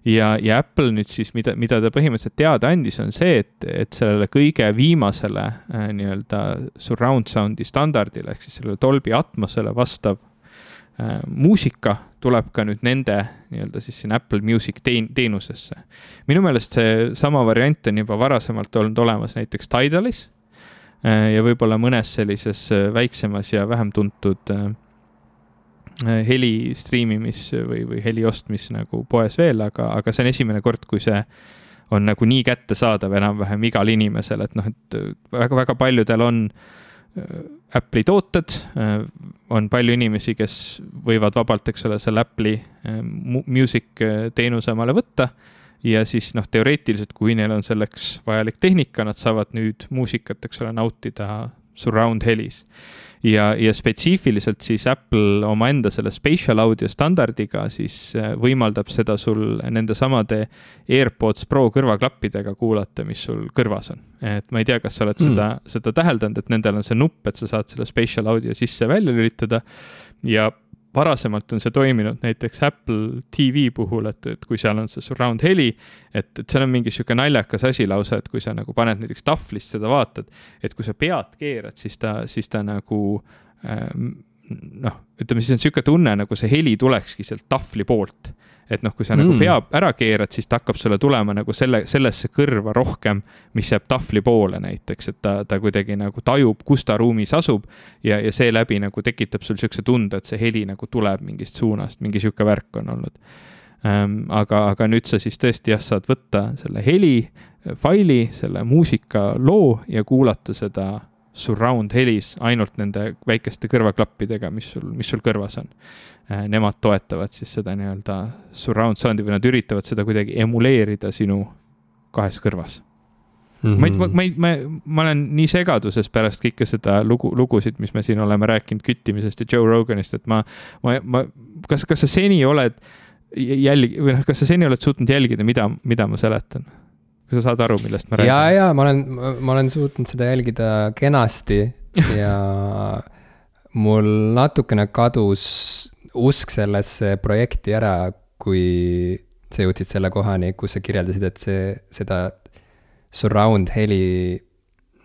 [SPEAKER 1] ja, ja Apple nüüd siis, mida, mida ta põhimõtteliselt teada andis, on see, et, et sellele kõige viimasele äh, nii-öelda surround sound'i standardile ehk siis sellele Dolby Atmosele vastav äh, muusika tuleb ka nüüd nende nii-öelda siis siin Apple Music teen-, teenusesse. minu meelest seesama variant on juba varasemalt olnud olemas näiteks Tidalis äh, ja võib-olla mõnes sellises äh, väiksemas ja vähem tuntud äh, heli striimimis või, või heli ostmis nagu poes veel, aga, aga see on esimene kord, kui see on nagu nii kättesaadav enam-vähem igal inimesel, et noh, et väga-väga paljudel on äh, Apple'i tooted, äh, on palju inimesi, kes võivad vabalt, eks ole, selle Apple'i music teenuse omale võtta. Ja siis noh, teoreetiliselt, kui neil on selleks vajalik tehnika, nad saavad nüüd muusikat, eks ole, nautida surround helis ja, ja spetsiifiliselt siis Apple omaenda selle spatial audio standardiga siis äh, võimaldab seda sul nendesamade AirPods Pro kõrvaklappidega kuulata, mis sul kõrvas on. et ma ei tea, kas sa oled mm. seda, seda täheldanud, et nendel on see nupp, et sa saad selle spatial audio sisse-välja lülitada ja varasemalt on see toiminud näiteks Apple TV puhul, et, et kui seal on see surround heli, et, et seal on mingi sihuke naljakas asi lausa, et kui sa nagu paned näiteks tahvlist seda vaatad, et kui sa pead keerad, siis ta, siis ta nagu äh, noh, ütleme siis on sihuke tunne, nagu see heli tulekski sealt tahvli poolt et noh, kui sa nagu mm. nagu pea ära keerad, siis ta hakkab sulle tulema nagu selle, sellesse kõrva rohkem, mis jääb tahvli poole näiteks, et ta, ta kuidagi nagu tajub, kus ta ruumis asub ja, ja seeläbi nagu tekitab sul siukse tunde, et see heli nagu tuleb mingist suunast, mingi sihuke värk on olnud ähm,. aga, aga nüüd sa siis tõesti jah, saad võtta selle heli faili, selle muusikaloo ja kuulata seda surround helis ainult nende väikeste kõrvaklappidega, mis sul, mis sul kõrvas on. Äh, nemad toetavad siis seda nii-öelda surround sound'i või nad üritavad seda kuidagi emuleerida sinu kahes kõrvas mm. -hmm. ma ei, ma ei, ma, ma olen nii segaduses pärast kõike seda lugu, lugusid, mis me siin oleme rääkinud küttimisest ja Joe Roganist, et ma, ma, ma, kas, kas sa seni oled jälg- või noh, kas sa seni oled suutnud jälgida, mida, mida ma seletan? Kas sa saad aru, millest ma räägin?
[SPEAKER 2] ja, ja ma olen, ma olen suutnud seda jälgida kenasti ja mul natukene kadus usk sellesse projekti ära, kui sa jõudsid selle kohani, kus sa kirjeldasid, et see, seda surround heli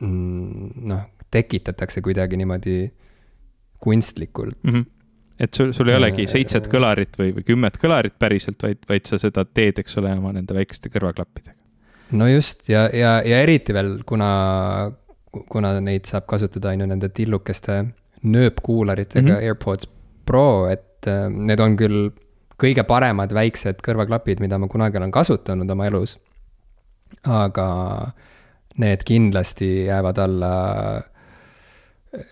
[SPEAKER 2] mm, noh, tekitatakse kuidagi niimoodi kunstlikult mm. -hmm
[SPEAKER 1] et sul, sul ei olegi seitset kõlarit või, või kümmet kõlarit päriselt, vaid, vaid sa seda teed, eks ole, oma nende väikeste kõrvaklappidega
[SPEAKER 2] no just ja, ja, ja eriti veel, kuna, kuna neid saab kasutada on ju nende tillukeste nööpkuularitega mm -hmm. AirPods Pro, et äh, need on küll kõige paremad väiksed kõrvaklapid, mida ma kunagi olen kasutanud oma elus. aga need kindlasti jäävad alla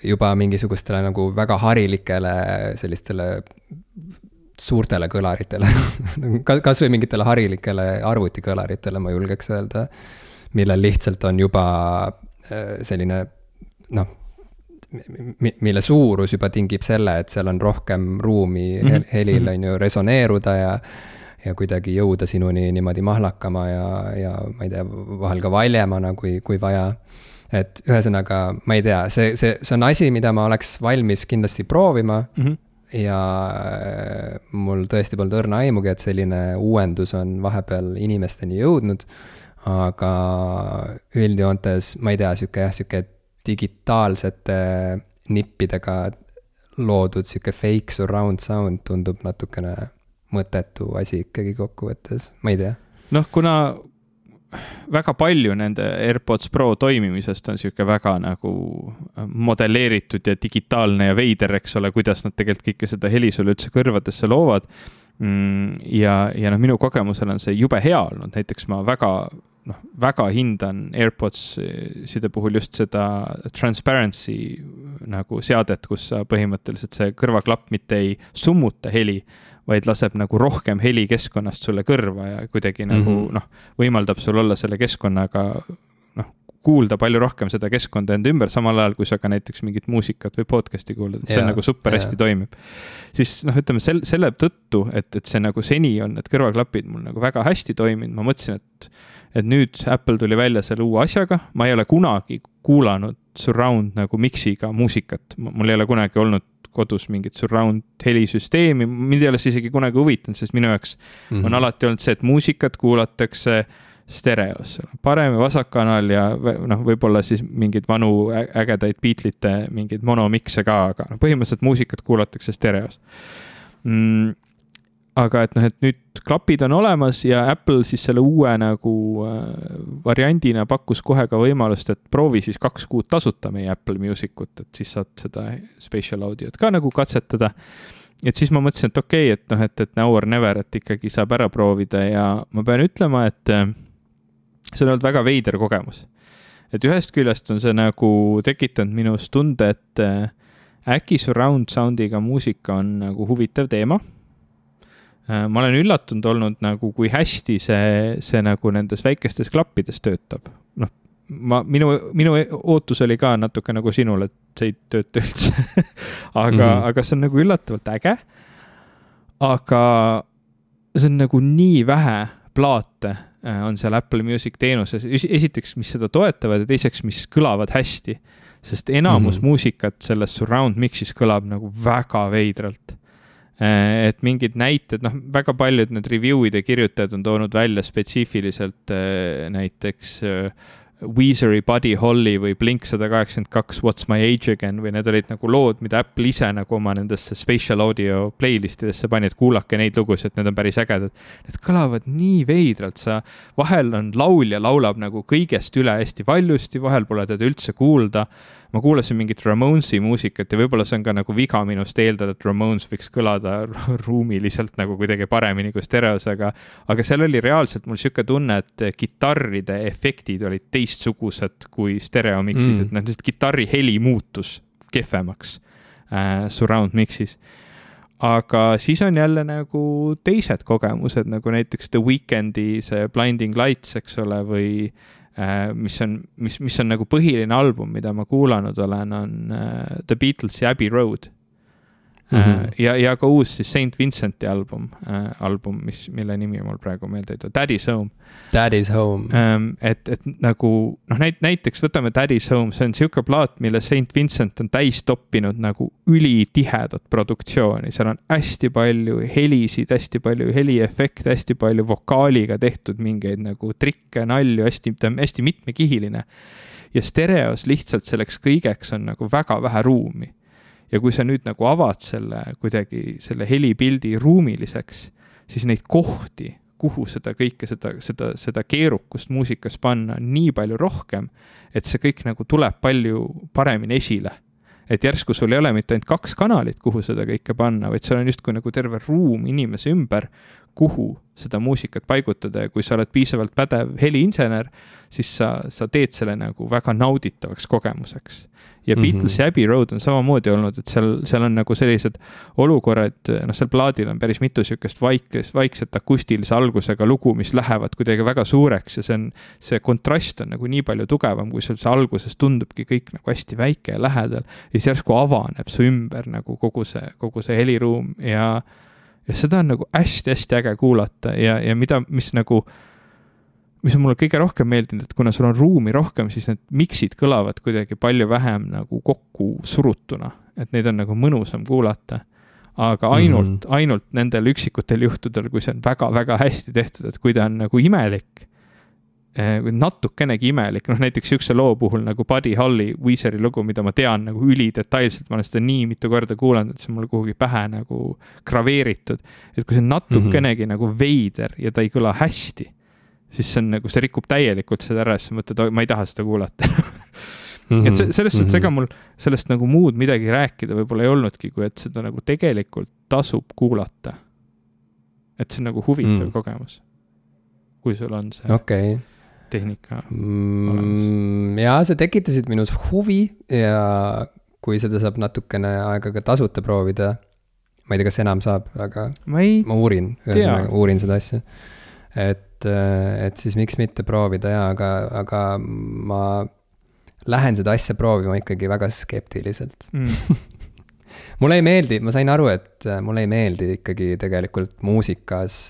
[SPEAKER 2] juba mingisugustele nagu väga harilikele sellistele suurtele kõlaritele kasvõi mingitele harilikele arvutikõlaritele, ma julgeks öelda. millel lihtsalt on juba äh, selline noh, mille suurus juba tingib selle, et seal on rohkem ruumi mm -hmm. helil, on ju, resoneeruda ja ja kuidagi jõuda sinuni niimoodi mahlakama ja, ja ma ei tea, vahel ka valjemana, kui, kui vaja. et ühesõnaga, ma ei tea, see, see, see on asi, mida ma oleks valmis kindlasti proovima mm. -hmm ja äh, mul tõesti polnud õrna aimugi, et selline uuendus on vahepeal inimesteni jõudnud. aga üldjoontes, ma ei tea, sihuke jah, sihuke digitaalsete nippidega loodud sihuke fake surround sound tundub natukene mõttetu asi ikkagi kokkuvõttes, ma ei tea.
[SPEAKER 1] noh, kuna väga palju nende AirPods Pro toimimisest on sihuke väga nagu modelleeritud ja digitaalne ja veider, eks ole, kuidas nad tegelikult kõike seda heli sulle üldse kõrvadesse loovad. Mm, ja, ja noh, minu kogemusel on see jube hea olnud, näiteks ma väga noh, väga hindan AirPodside puhul just seda transparency nagu seadet, kus sa põhimõtteliselt see kõrvaklapp mitte ei summuta heli vaid laseb nagu rohkem heli keskkonnast sulle kõrva ja kuidagi mm -hmm. nagu mhm. noh, võimaldab sul olla selle keskkonnaga noh, kuulda palju rohkem seda keskkonda enda ümber, samal ajal kui sa ka näiteks mingit muusikat või podcast'i kuulad, see ja, nagu super hästi toimib. siis noh, ütleme sel-, selle tõttu, et, et see nagu seni on need kõrvaklapid mul nagu väga hästi toiminud, ma mõtlesin, et et nüüd Apple tuli välja selle uue asjaga, ma ei ole kunagi kuulanud surround nagu mix'iga muusikat, mul ei ole kunagi olnud kodus mingit surround helisüsteemi, mind ei ole see isegi kunagi huvitanud, sest minu jaoks mm -hmm. on alati olnud see, et muusikat kuulatakse stereos, parem ja vasak kanal ja noh, võib-olla siis mingeid vanu ägedaid Beatlesite mingeid monomikse ka, aga noh, põhimõtteliselt muusikat kuulatakse stereos mm aga et noh, et nüüd klapid on olemas ja Apple siis selle uue nagu äh, variandina pakkus kohe ka võimalust, et proovi siis kaks kuud tasuta meie Apple Music ut, et siis saad seda spatial audio't ka nagu katsetada. et siis ma mõtlesin, et okei okay,, et noh, et, et now or never, et ikkagi saab ära proovida ja ma pean ütlema, et äh, see on olnud väga veider kogemus. et ühest küljest on see nagu tekitanud minus tunde, et äh, äkki surround sound'iga muusika on nagu huvitav teema ma olen üllatunud olnud nagu, kui hästi see, see nagu nendes väikestes klappides töötab. noh, ma, minu, minu ootus oli ka natuke nagu sinul, et see ei tööta üldse aga mm, -hmm. aga see on nagu üllatavalt äge. aga see on nagu nii vähe plaate äh, on seal Apple Music teenuses, esiteks, mis seda toetavad ja teiseks, mis kõlavad hästi. sest enamus mm -hmm. muusikat selles surround mix'is kõlab nagu väga veidralt Äh, et mingid näited, noh, väga paljud need review'ide kirjutajad on toonud välja spetsiifiliselt äh, näiteks äh, Weezeri Buddy Holly või Blink sada kaheksakümmend kaks What's my age again või need olid nagu lood, mida Apple ise nagu oma nendesse spatial audio playlist idesse pani, et kuulake neid lugusid, need on päris ägedad. Need kõlavad nii veidralt, sa, vahel on laulja laulab nagu kõigest üle hästi valjusti, vahel pole teda üldse kuulda ma kuulasin mingit Ramonsi muusikat ja võib-olla see on ka nagu viga minust eeldada, et Ramones võiks kõlada ruumiliselt nagu kuidagi paremini kui stereos, aga, aga seal oli reaalselt mul sihuke tunne, et kitarride efektid olid teistsugused kui stereo mix'is mm., et noh, lihtsalt kitarri heli muutus kehvemaks äh, surround mix'is aga siis on jälle nagu teised kogemused, nagu näiteks The Weeknd'i see Blinding Lights, eks ole, või mis on, mis, mis on nagu põhiline album, mida ma kuulanud olen, on uh, The Beatlesi Abbey Road mm. -hmm. ja, ja ka uus siis Saint Vincenti album äh,, album, mis, mille nimi mul praegu meelde ei tule, Daddy's Home.
[SPEAKER 2] Daddy's Home
[SPEAKER 1] ähm,. et, et nagu noh, näit-, näiteks võtame Daddy's Home, see on sihuke plaat, mille Saint Vincent on täis toppinud nagu ülitihedat produktsiooni, seal on hästi palju helisid, hästi palju heliefekte, hästi palju vokaaliga tehtud mingeid nagu trikke, nalju, hästi, ta on hästi mitmekihiline ja stereos lihtsalt selleks kõigeks on nagu väga vähe ruumi ja kui sa nüüd nagu avad selle kuidagi, selle helipildi ruumiliseks, siis neid kohti, kuhu seda kõike, seda, seda, seda keerukust muusikas panna, on nii palju rohkem, et see kõik nagu tuleb palju paremini esile. et järsku sul ei ole mitte ainult kaks kanalit, kuhu seda kõike panna, vaid seal on justkui nagu terve ruum inimese ümber, kuhu seda muusikat paigutada ja kui sa oled piisavalt pädev heliinsener, siis sa, sa teed selle nagu väga nauditavaks kogemuseks ja mm -hmm. Beatlesi Abbey Road on samamoodi olnud, et seal, seal on nagu sellised olukorrad, noh, seal plaadil on päris mitu sihukest vaikest, vaikset akustilise algusega lugu, mis lähevad kuidagi väga suureks ja see on, see kontrast on nagu nii palju tugevam, kui sul see alguses tundubki kõik nagu hästi väike ja lähedal. ja siis järsku avaneb su ümber nagu kogu see, kogu see heliruum ja, ja seda on nagu hästi-hästi äge kuulata ja, ja mida, mis nagu mis on mulle kõige rohkem meeldinud, et kuna sul on ruumi rohkem, siis need miksid kõlavad kuidagi palju vähem nagu kokku surutuna, et neid on nagu mõnusam kuulata. aga mhm. ainult mm, -hmm. ainult nendel üksikutel juhtudel, kui see on väga-väga hästi tehtud, et kui ta on nagu imelik eh, natukenegi imelik, noh näiteks sihukese loo puhul nagu Buddy Holly Weezeri lugu, mida ma tean nagu ülidetailselt, ma olen seda nii mitu korda kuulanud, et see on mul kuhugi pähe nagu graveeritud. et kui see on natukenegi mm -hmm. nagu veider ja ta ei kõla hästi siis see on nagu, see rikub täielikult seda ära, siis sa mõtled, ma ei taha seda kuulata Mm -hmm. et see, selles suhtes mm -hmm. ega mul sellest nagu muud midagi rääkida võib-olla ei olnudki, kui et seda nagu tegelikult tasub kuulata. et see on nagu huvitav mm. kogemus. kui sul on see
[SPEAKER 2] okay.
[SPEAKER 1] tehnika
[SPEAKER 2] mm, olemas. jaa, sa tekitasid minus huvi ja kui seda saab natukene aega ka tasuta proovida, ma ei tea, kas enam saab, aga
[SPEAKER 1] ma, ei
[SPEAKER 2] ma uurin, ühesõnaga uurin seda asja. et et, et siis miks mitte proovida ja, aga, aga ma lähen seda asja proovima ikkagi väga skeptiliselt mm. mulle ei meeldi, ma sain aru, et mulle ei meeldi ikkagi tegelikult muusikas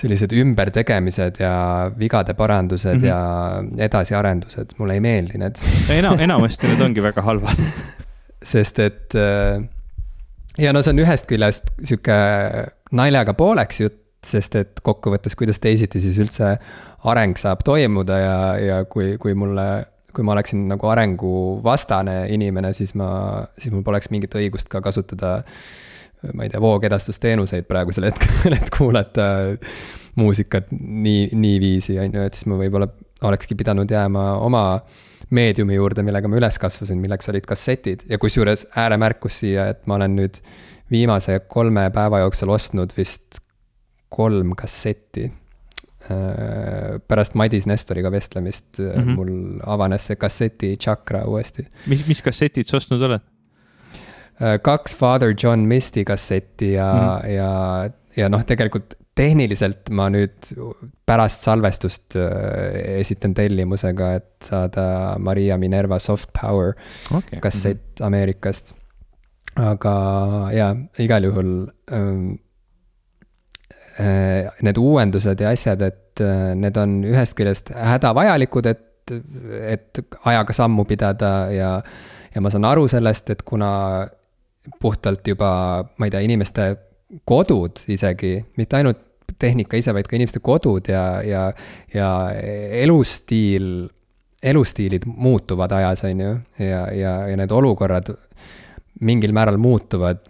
[SPEAKER 2] sellised ümbertegemised ja vigade parandused mm -hmm. ja edasiarendused, mulle ei meeldi need
[SPEAKER 1] Ena-, enamasti need ongi väga halvad
[SPEAKER 2] sest et ja no see on ühest küljest sihuke naljaga pooleks jutt, sest et kokkuvõttes, kuidas teisiti siis üldse areng saab toimuda ja, ja kui, kui mulle, kui ma oleksin nagu arenguvastane inimene, siis ma, siis mul poleks mingit õigust ka kasutada ma ei tea, voogedastusteenuseid praegusel hetkel, et kuulata muusikat nii, niiviisi, on ju, et siis ma võib-olla olekski pidanud jääma oma meediumi juurde, millega ma üles kasvasin, milleks olid kassetid. Ja kusjuures ääremärkus siia, et ma olen nüüd viimase kolme päeva jooksul ostnud vist kolm kassetti. Äh, pärast Madis Nestoriga vestlemist mm -hmm. mul avanes see kasseti tšakra uuesti.
[SPEAKER 1] mis, mis kassetid sa ostnud oled?
[SPEAKER 2] Äh, kaks Father John Misty kassetti ja mm, -hmm. ja, ja noh, tegelikult tehniliselt ma nüüd pärast salvestust esitan tellimusega, et saada Maria Minerva Soft Power okay. kassett mm -hmm. Ameerikast. aga jaa, igal juhul ähm, Äh, need uuendused ja asjad, et äh, need on ühest küljest hädavajalikud, et, et ajaga sammu pidada ja, ja ma saan aru sellest, et kuna puhtalt juba, ma ei tea, inimeste kodud isegi, mitte ainult tehnika ise, vaid ka inimeste kodud ja, ja, ja elustiil, elustiilid muutuvad ajas, on ju, ja, ja, ja need olukorrad mingil määral muutuvad,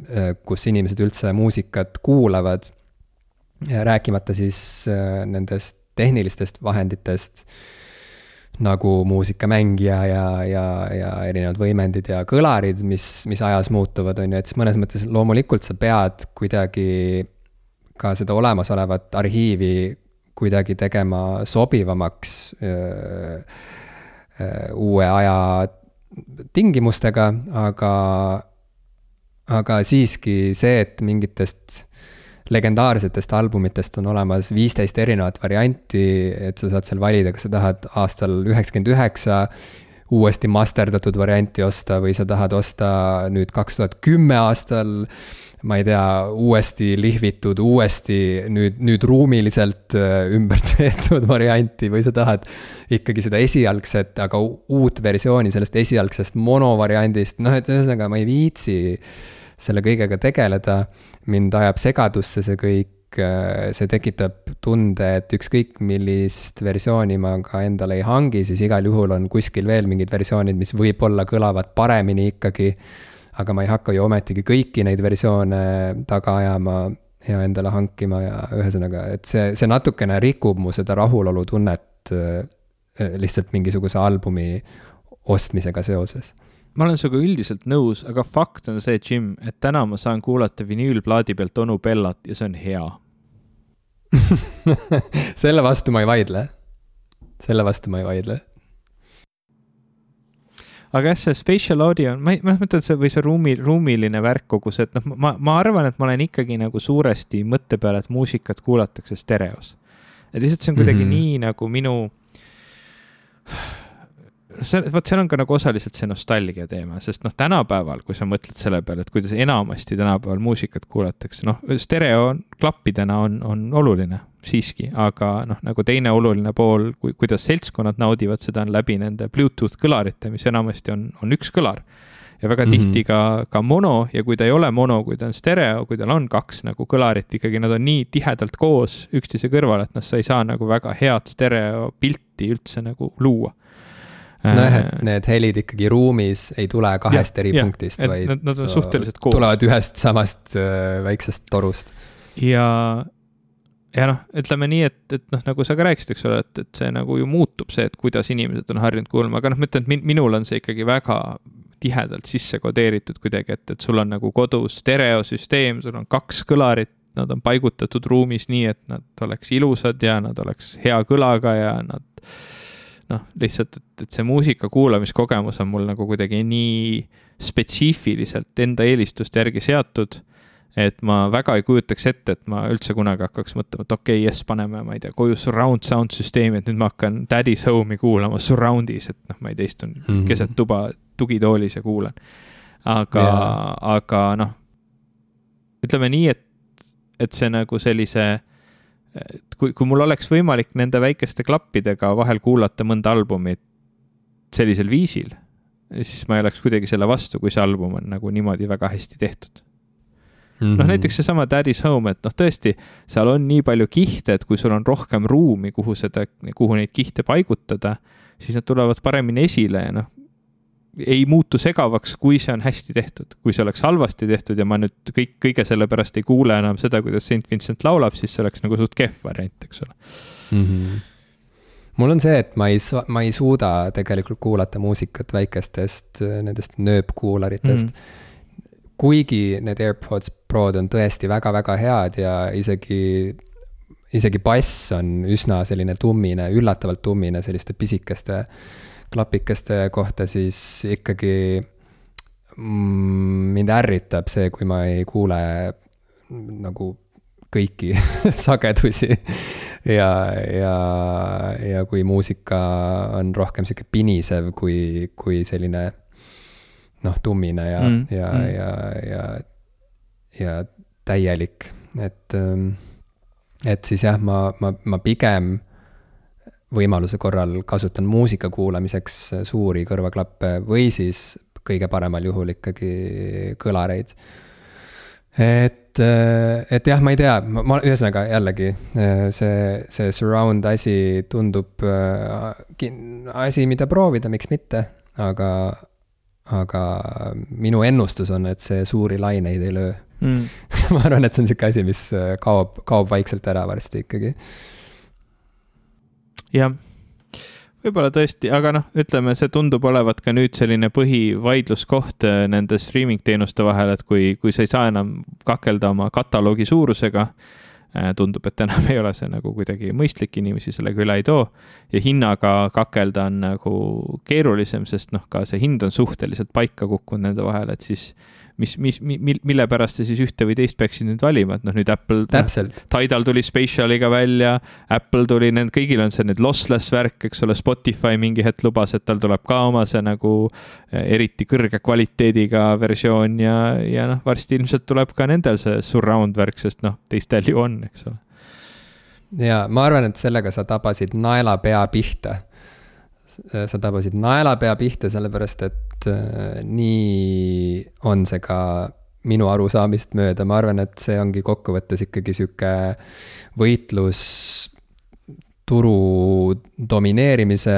[SPEAKER 2] kus inimesed üldse muusikat kuulavad. Rääkimata siis äh, nendest tehnilistest vahenditest nagu muusikamängija ja, ja, ja erinevad võimendid ja kõlarid, mis, mis ajas muutuvad, on ju, et siis mõnes mõttes loomulikult sa pead kuidagi ka seda olemasolevat arhiivi kuidagi tegema sobivamaks öö, öö, uue aja tingimustega, aga, aga siiski see, et mingitest legendaarsetest albumitest on olemas viisteist erinevat varianti, et sa saad seal valida, kas sa tahad aastal üheksakümmend üheksa uuesti masterdatud varianti osta või sa tahad osta nüüd kaks tuhat kümme aastal, ma ei tea, uuesti lihvitud, uuesti nüüd, nüüd ruumiliselt äh, ümber tehtud varianti või sa tahad ikkagi seda esialgset, aga uut versiooni sellest esialgsest monovariandist, noh, et ühesõnaga ma ei viitsi selle kõigega tegeleda mind ajab segadusse see kõik, äh, see tekitab tunde, et ükskõik millist versiooni ma ka endale ei hangi, siis igal juhul on kuskil veel mingid versioonid, mis võib-olla kõlavad paremini ikkagi. aga ma ei hakka ju ometigi kõiki neid versioone taga ajama ja endale hankima ja ühesõnaga, et see, see natukene rikub mu seda rahulolutunnet äh, lihtsalt mingisuguse albumi ostmisega seoses
[SPEAKER 1] ma olen sinuga üldiselt nõus, aga fakt on see, Jim, et täna ma saan kuulata vinüülplaadi pealt onu Bellat ja see on hea
[SPEAKER 2] selle vastu ma ei vaidle. selle vastu ma ei vaidle.
[SPEAKER 1] aga jah, see spatial audio, ma ei, ma mõtlen, see või see ruumi, ruumiline värk kogu see, et noh, ma, ma arvan, et ma olen ikkagi nagu suuresti mõtte peal, et muusikat kuulatakse stereos. et lihtsalt see on kuidagi mm -hmm. nii nagu minu see, vot seal on ka nagu osaliselt see nostalgia teema, sest noh, tänapäeval, kui sa mõtled selle peale, et kuidas enamasti tänapäeval muusikat kuulatakse, noh, stereo klappidena on, on oluline siiski, aga noh, nagu teine oluline pool, kui, kuidas seltskonnad naudivad seda, on läbi nende Bluetooth kõlarite, mis enamasti on, on üks kõlar ja väga mm -hmm. tihti ka, ka mono ja kui ta ei ole mono, kui ta on stereo, kui tal on kaks nagu kõlarit, ikkagi nad on nii tihedalt koos üksteise kõrval, et noh, sa ei saa nagu väga head stereopilti üldse nagu luua
[SPEAKER 2] nojah, et äh, need helid ikkagi ruumis ei tule kahest ja, eri ja, punktist, vaid.
[SPEAKER 1] Nad, nad on suhteliselt koos.
[SPEAKER 2] tulevad ühest samast äh, väiksest torust.
[SPEAKER 1] ja, ja noh, ütleme nii, et, et noh, nagu sa ka rääkisid, eks ole, et, et see nagu ju muutub, see, et kuidas inimesed on harjunud kuulma, aga noh, ma ütlen, et min, minul on see ikkagi väga tihedalt sisse kodeeritud kuidagi, et, et sul on nagu kodus stereosüsteem, sul on kaks kõlarit, nad on paigutatud ruumis nii, et nad oleks ilusad ja nad oleks hea kõlaga ja nad noh, lihtsalt, et, et see muusika kuulamiskogemus on mul nagu kuidagi nii spetsiifiliselt enda eelistuste järgi seatud, et ma väga ei kujutaks ette, et ma üldse kunagi hakkaks mõtlema, et okei okay,, jess, paneme, ma ei tea, koju surround sound süsteemi, et nüüd ma hakkan Daddy's Home'i kuulama surround'is, et noh, ma ei tea, istun mm -hmm. keset tuba tugitoolis ja kuulan. aga yeah., aga noh, ütleme nii, et, et see nagu sellise et kui, kui mul oleks võimalik nende väikeste klappidega vahel kuulata mõnda albumit sellisel viisil, siis ma ei oleks kuidagi selle vastu, kui see album on nagu niimoodi väga hästi tehtud. Mm -hmm.. noh, näiteks seesama Daddy's Home, et noh, tõesti, seal on nii palju kihte, et kui sul on rohkem ruumi, kuhu seda, kuhu neid kihte paigutada, siis nad tulevad paremini esile ja noh, ei muutu segavaks, kui see on hästi tehtud. kui see oleks halvasti tehtud ja ma nüüd kõik, kõige selle pärast ei kuule enam seda, kuidas St Vincent laulab, siis see oleks nagu suht kehv variant, eks ole mm.
[SPEAKER 2] -hmm mul on see, et ma ei saa, ma ei suuda tegelikult kuulata muusikat väikestest nendest nööpkuularitest mm. -hmm. kuigi need AirPods Prod on tõesti väga-väga head ja isegi, isegi bass on üsna selline tummine, üllatavalt tummine selliste pisikeste äh, klapikeste kohta, siis ikkagi mm, mind ärritab see, kui ma ei kuule nagu kõiki sagedusi ja, ja, ja kui muusika on rohkem sihuke pinisev kui, kui selline noh, tummine ja mm., ja mm., ja, ja, ja täielik, et, et siis jah, ma, ma, ma pigem võimaluse korral kasutan muusika kuulamiseks suuri kõrvaklappe või siis kõige paremal juhul ikkagi kõlareid. et, et jah, ma ei tea, ma, ühesõnaga jällegi see, see surround asi tundub asi, mida proovida, miks mitte, aga, aga minu ennustus on, et see suuri laineid ei löö mm. ma arvan, et see on sihuke asi, mis kaob, kaob vaikselt ära varsti ikkagi.
[SPEAKER 1] Jah võib-olla tõesti, aga noh, ütleme, see tundub olevat ka nüüd selline põhivaidluskoht äh, nende streaming teenuste vahel, et kui, kui sa ei saa enam kakelda oma kataloogi suurusega, äh, tundub, et enam ei ole see nagu kuidagi mõistlik, inimesi sellega üle ei too. ja hinnaga kakelda on nagu keerulisem, sest noh, ka see hind on suhteliselt paika kukkunud nende vahel, et siis mis, mis, mille pärast sa siis ühte või teist peaksid nüüd valima, et noh, nüüd Apple.
[SPEAKER 2] täpselt.
[SPEAKER 1] Tidal tuli Spatialiga välja, Apple tuli, need kõigil on see nüüd lossless värk, eks ole, Spotify mingi hetk lubas, et tal tuleb ka oma see nagu eh, eriti kõrge kvaliteediga versioon ja, ja noh, varsti ilmselt tuleb ka nendel see surround värk, sest noh, teistel ju on, eks ole.
[SPEAKER 2] ja ma arvan, et sellega sa tabasid naelapea pihta sa tabasid naelapea pihta, sellepärast et äh, nii on see ka minu arusaamist mööda, ma arvan, et see ongi kokkuvõttes ikkagi sihuke võitlus turu domineerimise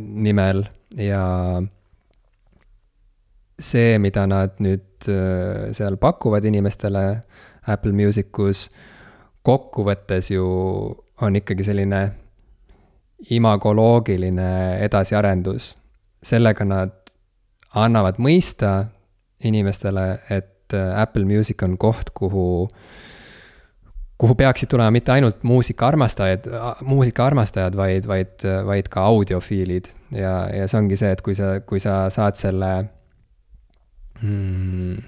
[SPEAKER 2] nimel ja see, mida nad nüüd äh, seal pakuvad inimestele Apple Music us, kokkuvõttes ju on ikkagi selline imagoloogiline edasiarendus. sellega nad annavad mõista inimestele, et äh, Apple Music on koht, kuhu, kuhu peaksid tulema mitte ainult muusikaarmastajad, muusikaarmastajad, vaid, vaid, vaid ka audiofiilid. ja, ja see ongi see, et kui sa, kui sa saad selle mm,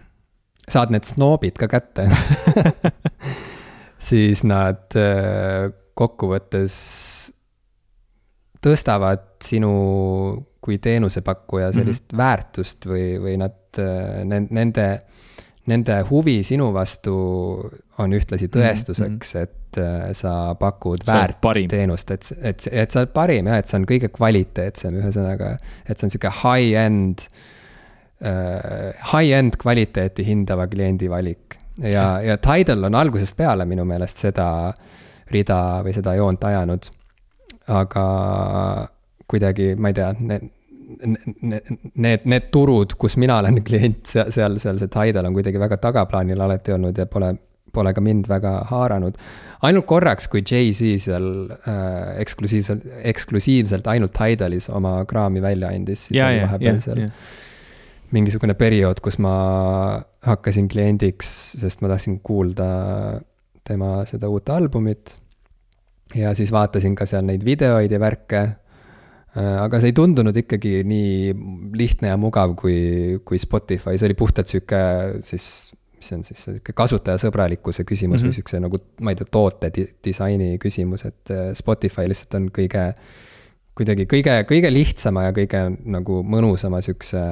[SPEAKER 2] saad need snoobid ka kätte siis nad äh, kokkuvõttes tõstavad sinu kui teenusepakkuja mhm. sellist mm -hmm. väärtust või, või nad, nende, nende huvi sinu vastu on ühtlasi mhm, tõestuseks mm, -hmm. et äh, sa pakud väärt teenust, et, et, et sa oled parim jah, et see on kõige kvaliteetsem, ühesõnaga, et see on sihuke high-end uh,, high-end kvaliteeti hindava kliendi valik. ja, ja Tidal on algusest peale minu meelest seda rida või seda joont ajanud aga kuidagi, ma ei tea, need, need, need turud, kus mina olen klient, seal, seal, seal see Tidal on kuidagi väga tagaplaanil alati olnud ja pole, pole ka mind väga haaranud. ainult korraks, kui Jay-Z seal äh, eksklusiivselt, eksklusiivselt ainult Tidalis oma kraami välja andis, siis ja, oli vahepeal seal ja. mingisugune periood, kus ma hakkasin kliendiks, sest ma tahtsin kuulda tema seda uut albumit ja siis vaatasin ka seal neid videoid ja värke. Äh, aga see ei tundunud ikkagi nii lihtne ja mugav kui, kui Spotify, see oli puhtalt sihuke siis, mis see on siis, sihuke kasutajasõbralikkuse küsimus mm -hmm. või mhm. siukse nagu, ma ei tea, toote di disaini küsimus, et äh, Spotify lihtsalt on kõige, kuidagi kõige, kõige lihtsama ja kõige nagu mõnusama siukse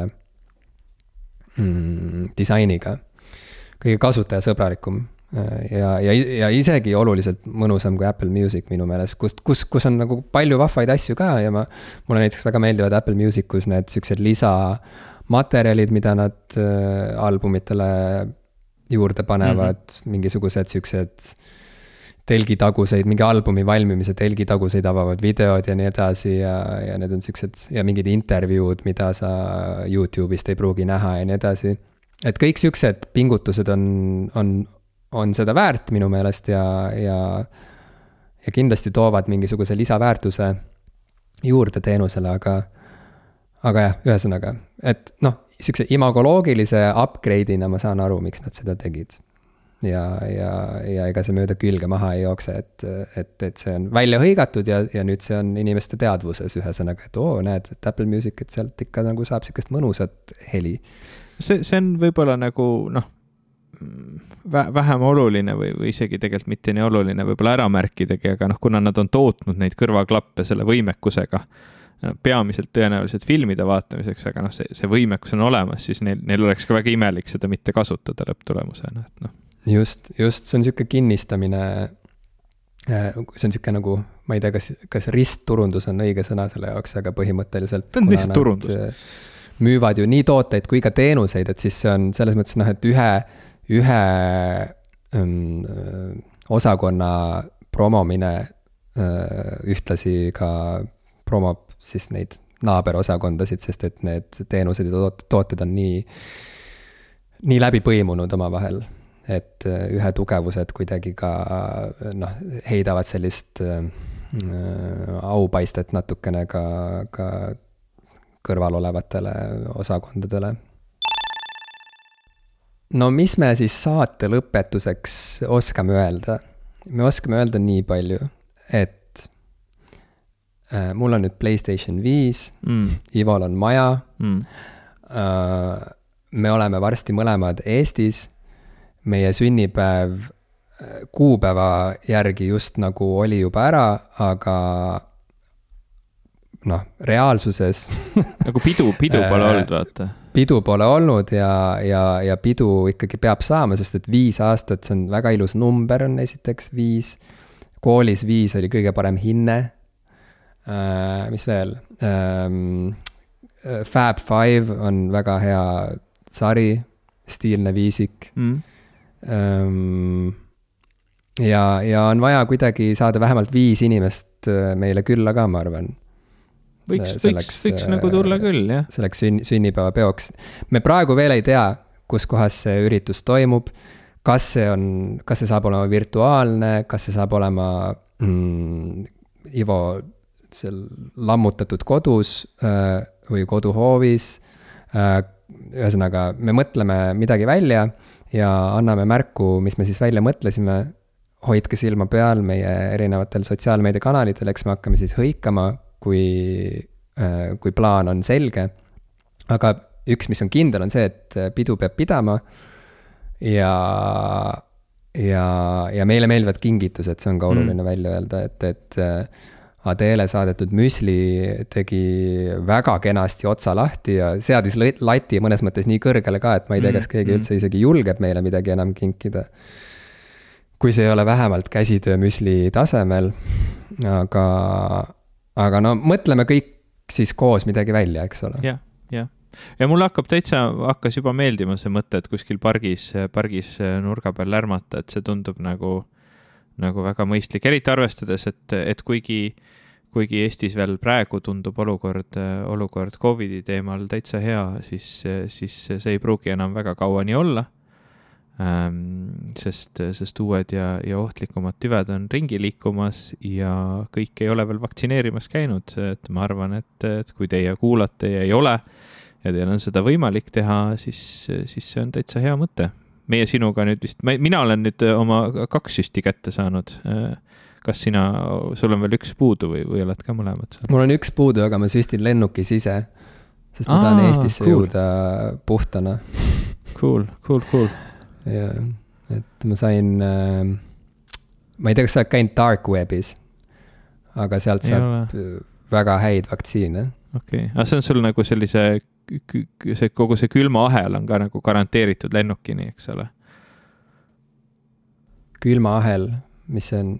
[SPEAKER 2] mm, disainiga. kõige kasutajasõbralikum ja, ja, ja isegi oluliselt mõnusam kui Apple Music minu meelest, kust, kus, kus on nagu palju vahvaid asju ka ja ma. mulle näiteks väga meeldivad Apple Musicus need siuksed lisamaterjalid, mida nad äh, albumitele juurde panevad mm, -hmm. mingisugused siuksed telgitaguseid, mingi albumi valmimise telgitaguseid avavad videod ja nii edasi ja, ja need on siuksed ja mingid intervjuud, mida sa Youtube'ist ei pruugi näha ja nii edasi. et kõik siuksed pingutused on, on on seda väärt minu meelest ja, ja, ja kindlasti toovad mingisuguse lisaväärtuse juurde teenusele, aga, aga jah, ühesõnaga, et noh, sihukese imagoloogilise upgrade'ina ma saan aru, miks nad seda tegid. ja, ja, ja ega see mööda külge maha ei jookse, et, et, et see on välja hõigatud ja, ja nüüd see on inimeste teadvuses, ühesõnaga, et oo, näed, et Apple Music, et sealt ikka nagu saab sihukest mõnusat heli.
[SPEAKER 1] see, see on võib-olla nagu noh vähem oluline või, või isegi tegelikult mitte nii oluline võib-olla ära märkidagi, aga noh, kuna nad on tootnud neid kõrvaklappe selle võimekusega, peamiselt tõenäoliselt filmide vaatamiseks, aga noh, see, see võimekus on olemas, siis neil, neil oleks ka väga imelik seda mitte kasutada lõpptulemusena, et noh.
[SPEAKER 2] just, just, see on niisugune kinnistamine, äh, see on niisugune nagu, ma ei tea, kas, kas ristturundus on õige sõna selle jaoks, aga põhimõtteliselt.
[SPEAKER 1] see on lihtsalt turundus
[SPEAKER 2] müüvad ju nii tooteid kui ka teenuseid, et siis see on selles mõttes noh, et ühe, ühe um, osakonna promomine uh, ühtlasi ka promob siis neid naaberosakondasid, sest et need teenused ja tooted on nii, nii läbi põimunud omavahel. et äh, ühe tugevused kuidagi ka noh, heidavad sellist äh, aupaistet natukene ka, ka kõrval olevatele osakondadele. No mis me siis saate lõpetuseks oskame öelda? me oskame öelda nii palju, et äh, mul on nüüd Playstation viis mm., Ivol on maja mm.. Äh, me oleme varsti mõlemad Eestis. meie sünnipäev äh, kuupäeva järgi just nagu oli juba ära, aga noh, reaalsuses
[SPEAKER 1] nagu pidu, pidu pole äh, olnud, vaata.
[SPEAKER 2] Pidu pole olnud ja, ja, ja pidu ikkagi peab saama, sest et viis aastat, see on väga ilus number on esiteks viis. koolis viis oli kõige parem hinne äh,. mis veel ähm,? Fab Five on väga hea sari, stiilne viisik mm.. Ähm, ja, ja on vaja kuidagi saada vähemalt viis inimest äh, meile külla ka, ma arvan.
[SPEAKER 1] Võiks, võiks, võiks äh, nagu tulla küll, jah.
[SPEAKER 2] selleks sünn-, sünnipäevapeoks. me praegu veel ei tea, kus kohas see üritus toimub. kas see on, kas see saab olema virtuaalne, kas see saab olema mm, Ivo seal lammutatud kodus äh, või koduhoovis. Äh, ühesõnaga, me mõtleme midagi välja ja anname märku, mis me siis välja mõtlesime. hoidke silma peal meie erinevatel sotsiaalmeediakanalitel, eks me hakkame siis hõikama, kui, äh, kui plaan on selge. aga üks, mis on kindel, on see, et pidu peab pidama. ja, ja, ja meile meeldivad kingitused, see on ka oluline mm. välja öelda, et, et Adele saadetud müsli tegi väga kenasti otsa lahti ja seadis lati mõnes mõttes nii kõrgele ka, et ma ei tea, kas mm, keegi mm. üldse isegi julgeb meile midagi enam kinkida. kui see ei ole vähemalt käsitöö müsli tasemel, aga, aga no mõtleme kõik siis koos midagi välja, eks ole.
[SPEAKER 1] jah, jah ja mulle hakkab täitsa, hakkas juba meeldima see mõte, et kuskil pargis, pargis nurga peal lärmata, et see tundub nagu nagu väga mõistlik, eriti arvestades, et, et kuigi, kuigi Eestis veel praegu tundub olukord, olukord Covidi teemal täitsa hea, siis, siis see ei pruugi enam väga kaua nii olla. Sest, sest uued ja, ja ohtlikumad tüved on ringi liikumas ja kõik ei ole veel vaktsineerimas käinud, et ma arvan, et, et kui teie kuulate ja ei ole ja teil on seda võimalik teha, siis, siis see on täitsa hea mõte meie sinuga nüüd vist, mina olen nüüd oma kaks süsti kätte saanud. Kas sina, sul on veel üks puudu või, või oled ka mõlemad
[SPEAKER 2] saanud? mul on üks puudu, aga ma süstin lennukis ise. sest ma tahan Eestisse cool. jõuda puhtana.
[SPEAKER 1] Cool, cool, cool.
[SPEAKER 2] Jah, et ma sain äh,, ma ei tea, kas sa oled käinud dark web'is, aga sealt saab väga häid vaktsiine.
[SPEAKER 1] okei okay., aga see on sul nagu sellise see kogu see külmaahel on ka nagu garanteeritud lennukini, eks ole.
[SPEAKER 2] külmaahel, mis see on?